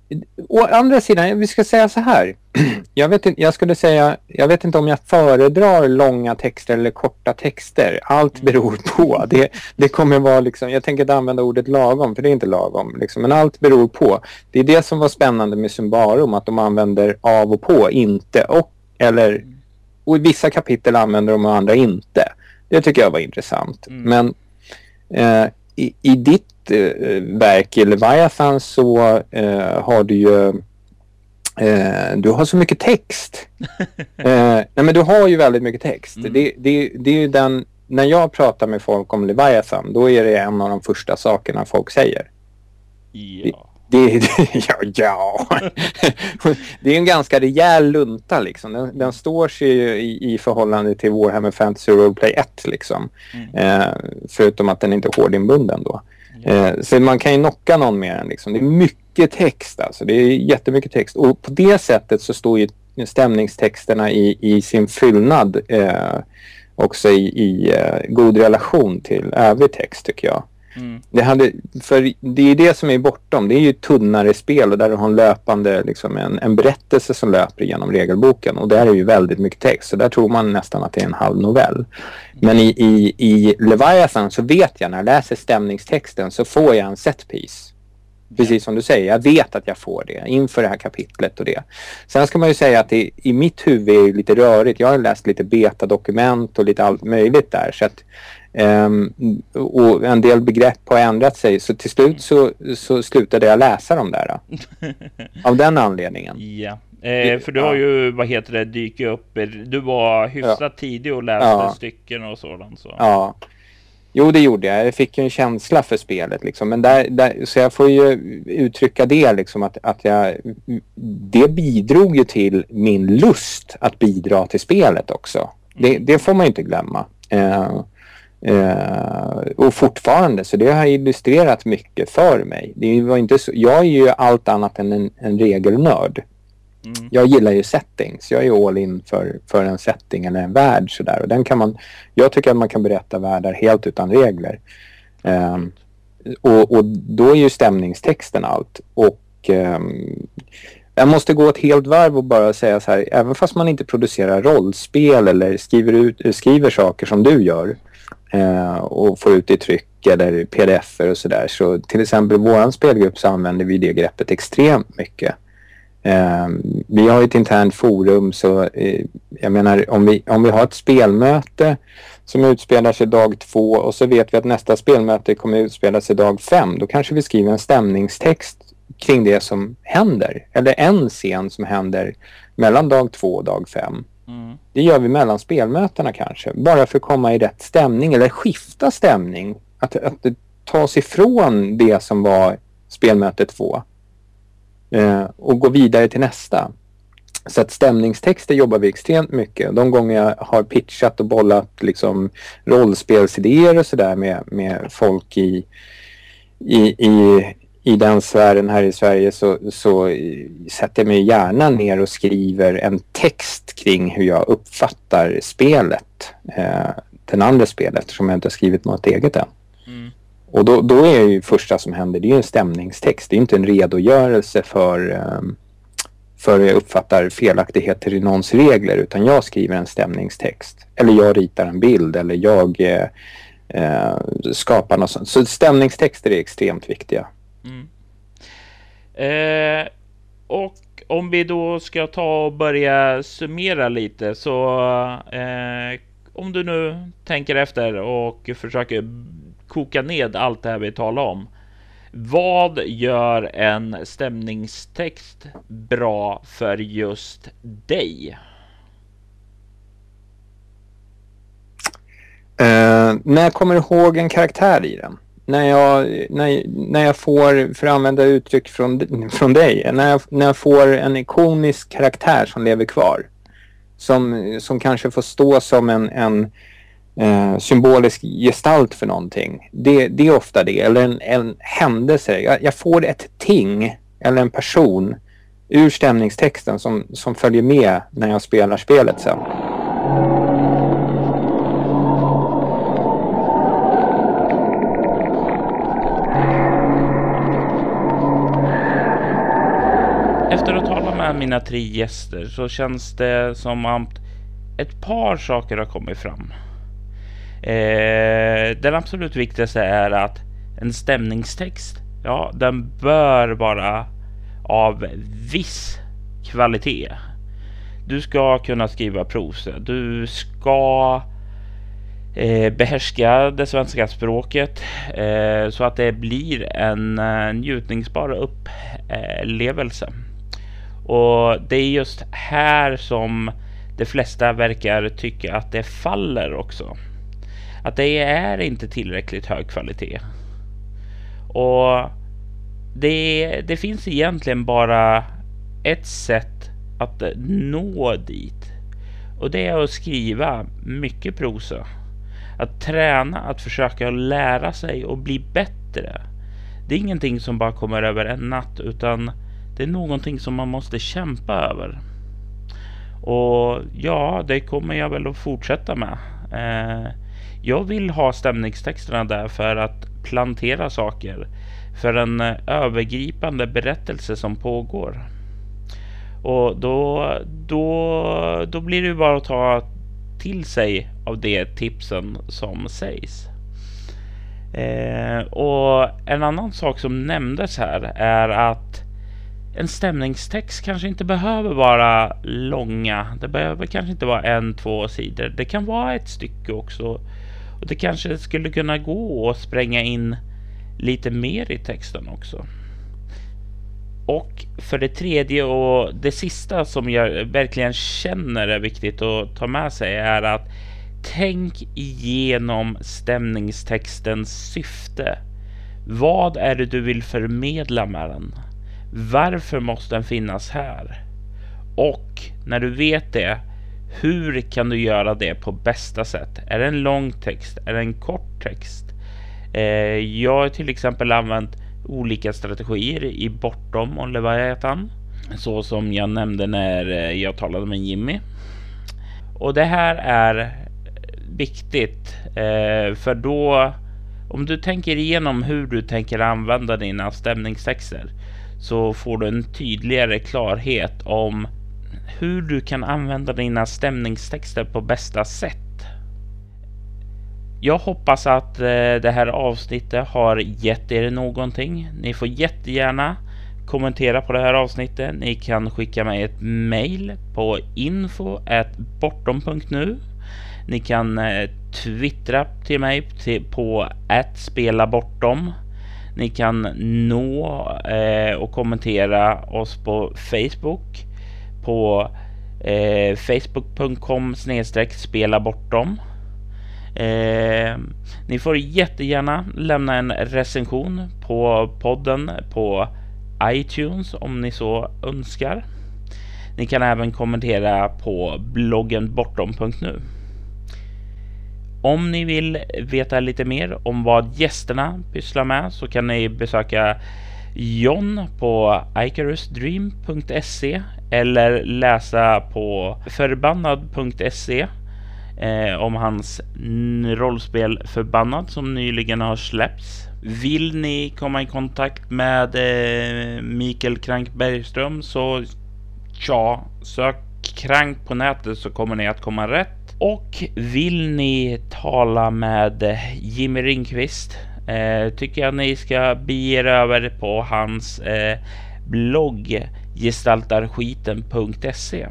Å andra sidan, vi ska säga så här. Jag, vet inte, jag skulle säga, jag vet inte om jag föredrar långa texter eller korta texter. Allt mm. beror på. Det, det kommer vara liksom, jag tänker inte använda ordet lagom, för det är inte lagom. Liksom, men allt beror på. Det är det som var spännande med Symbarum, att de använder av och på, inte och. Eller, och i vissa kapitel använder de och andra inte. Det tycker jag var intressant. Mm. Men eh, i, i ditt eh, verk i Leviathan så eh, har du ju eh, du har så mycket text. eh, nej men du har ju väldigt mycket text. Mm. Det, det, det är ju den, när jag pratar med folk om Leviathan då är det en av de första sakerna folk säger. Ja. Det, det, ja, ja. det är en ganska rejäl lunta liksom. Den, den står sig i, i förhållande till Warhammer Fantasy Roleplay 1 liksom. Mm. Eh, förutom att den inte är hårdinbunden då. Eh, så man kan ju knocka någon med den. Liksom. Det är mycket text alltså. Det är jättemycket text. Och på det sättet så står ju stämningstexterna i, i sin fyllnad eh, också i, i eh, god relation till övrig text tycker jag. Mm. Det, hade, för det är det som är bortom. Det är ju tunnare spel och där du har en löpande, liksom en, en berättelse som löper genom regelboken. Och där är ju väldigt mycket text. Så där tror man nästan att det är en halv novell. Men i, i, i Leviathan så vet jag när jag läser stämningstexten så får jag en setpiece. Precis som du säger, jag vet att jag får det inför det här kapitlet och det. Sen ska man ju säga att det, i mitt huvud är det lite rörigt. Jag har läst lite betadokument och lite allt möjligt där. Så att Um, och en del begrepp har ändrat sig så till slut så, så slutade jag läsa dem där. av den anledningen. Ja, eh, för du har ju, vad heter det, dykt upp. Du var hyfsat ja. tidig och läste ja. stycken och sådant. Så. Ja. Jo, det gjorde jag. Jag fick ju en känsla för spelet liksom. Men där, där, så jag får ju uttrycka det liksom att, att jag... Det bidrog ju till min lust att bidra till spelet också. Det, mm. det får man ju inte glömma. Uh, Eh, och fortfarande, så det har illustrerat mycket för mig. Det var inte så, jag är ju allt annat än en, en regelnörd. Mm. Jag gillar ju settings. Jag är all in för, för en setting eller en värld sådär. Och den kan man, jag tycker att man kan berätta världar helt utan regler. Um, och, och, då är ju stämningstexten allt. Och um, jag måste gå ett helt varv och bara säga så här, även fast man inte producerar rollspel eller skriver, ut, skriver saker som du gör eh, och får ut i tryck eller pdf och sådär. Så till exempel i vår spelgrupp så använder vi det greppet extremt mycket. Eh, vi har ett internt forum så eh, jag menar om vi, om vi har ett spelmöte som utspelar sig dag två och så vet vi att nästa spelmöte kommer utspela sig dag fem. Då kanske vi skriver en stämningstext kring det som händer. Eller en scen som händer mellan dag två och dag fem. Mm. Det gör vi mellan spelmötena kanske. Bara för att komma i rätt stämning eller skifta stämning. Att, att ta tas ifrån det som var spelmöte två. Eh, och gå vidare till nästa. Så att stämningstexter jobbar vi extremt mycket. De gånger jag har pitchat och bollat liksom rollspelsidéer och sådär med, med folk i, i, i i den sfären här i Sverige så, så sätter jag mig gärna ner och skriver en text kring hur jag uppfattar spelet. Eh, den andra spelet eftersom jag inte har skrivit något eget än. Mm. Och då, då är ju första som händer, det är en stämningstext. Det är inte en redogörelse för, um, för hur jag uppfattar felaktigheter i någons regler utan jag skriver en stämningstext. Eller jag ritar en bild eller jag eh, eh, skapar något sånt. Så stämningstexter är extremt viktiga. Mm. Eh, och om vi då ska ta och börja summera lite så eh, om du nu tänker efter och försöker koka ned allt det här vi talar om. Vad gör en stämningstext bra för just dig? Eh, när jag kommer ihåg en karaktär i den. När jag, när, när jag får, för att använda uttryck från, från dig, när jag, när jag får en ikonisk karaktär som lever kvar. Som, som kanske får stå som en, en eh, symbolisk gestalt för någonting. Det, det är ofta det, eller en, en händelse. Jag, jag, får ett ting eller en person ur stämningstexten som, som följer med när jag spelar spelet sen. Efter att tala med mina tre gäster så känns det som att ett par saker har kommit fram. Eh, den absolut viktigaste är att en stämningstext, ja, den bör vara av viss kvalitet. Du ska kunna skriva prosa. Du ska eh, behärska det svenska språket eh, så att det blir en eh, njutningsbar upplevelse. Och det är just här som de flesta verkar tycka att det faller också att det är inte tillräckligt hög kvalitet. Och det, det finns egentligen bara ett sätt att nå dit. Och det är att skriva mycket prosa. Att träna, att försöka lära sig och bli bättre. Det är ingenting som bara kommer över en natt utan det är någonting som man måste kämpa över. Och ja, det kommer jag väl att fortsätta med. Eh, jag vill ha stämningstexterna där för att plantera saker för en eh, övergripande berättelse som pågår. Och då, då, då blir det bara att ta till sig av de tipsen som sägs. Eh, och en annan sak som nämndes här är att en stämningstext kanske inte behöver vara långa. Det behöver kanske inte vara en, två sidor. Det kan vara ett stycke också och det kanske skulle kunna gå att spränga in lite mer i texten också. Och för det tredje och det sista som jag verkligen känner är viktigt att ta med sig är att tänk igenom stämningstextens syfte. Vad är det du vill förmedla med den? Varför måste den finnas här? Och när du vet det, hur kan du göra det på bästa sätt? Är det en lång text? Är det en kort text? Eh, jag har till exempel använt olika strategier i Bortom och Leviathan. Så som jag nämnde när eh, jag talade med Jimmy. Och det här är viktigt eh, för då om du tänker igenom hur du tänker använda dina stämningstexter så får du en tydligare klarhet om hur du kan använda dina stämningstexter på bästa sätt. Jag hoppas att eh, det här avsnittet har gett er någonting. Ni får jättegärna kommentera på det här avsnittet. Ni kan skicka mig ett mail på info bortom.nu. Ni kan eh, twittra till mig på att spela bortom. Ni kan nå eh, och kommentera oss på Facebook på eh, facebook.com snedstreck spela bortom. Eh, ni får jättegärna lämna en recension på podden på iTunes om ni så önskar. Ni kan även kommentera på bloggen bortom.nu. Om ni vill veta lite mer om vad gästerna pysslar med så kan ni besöka John på icarusdream.se eller läsa på förbannad.se eh, om hans rollspel Förbannad som nyligen har släppts. Vill ni komma i kontakt med eh, Mikael Krank Bergström så ja, sök Krank på nätet så kommer ni att komma rätt. Och vill ni tala med Jimmy Ringqvist eh, tycker jag ni ska bege er över på hans eh, blogg gestaltarskiten.se.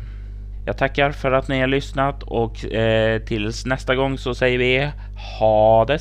Jag tackar för att ni har lyssnat och eh, tills nästa gång så säger vi ha det.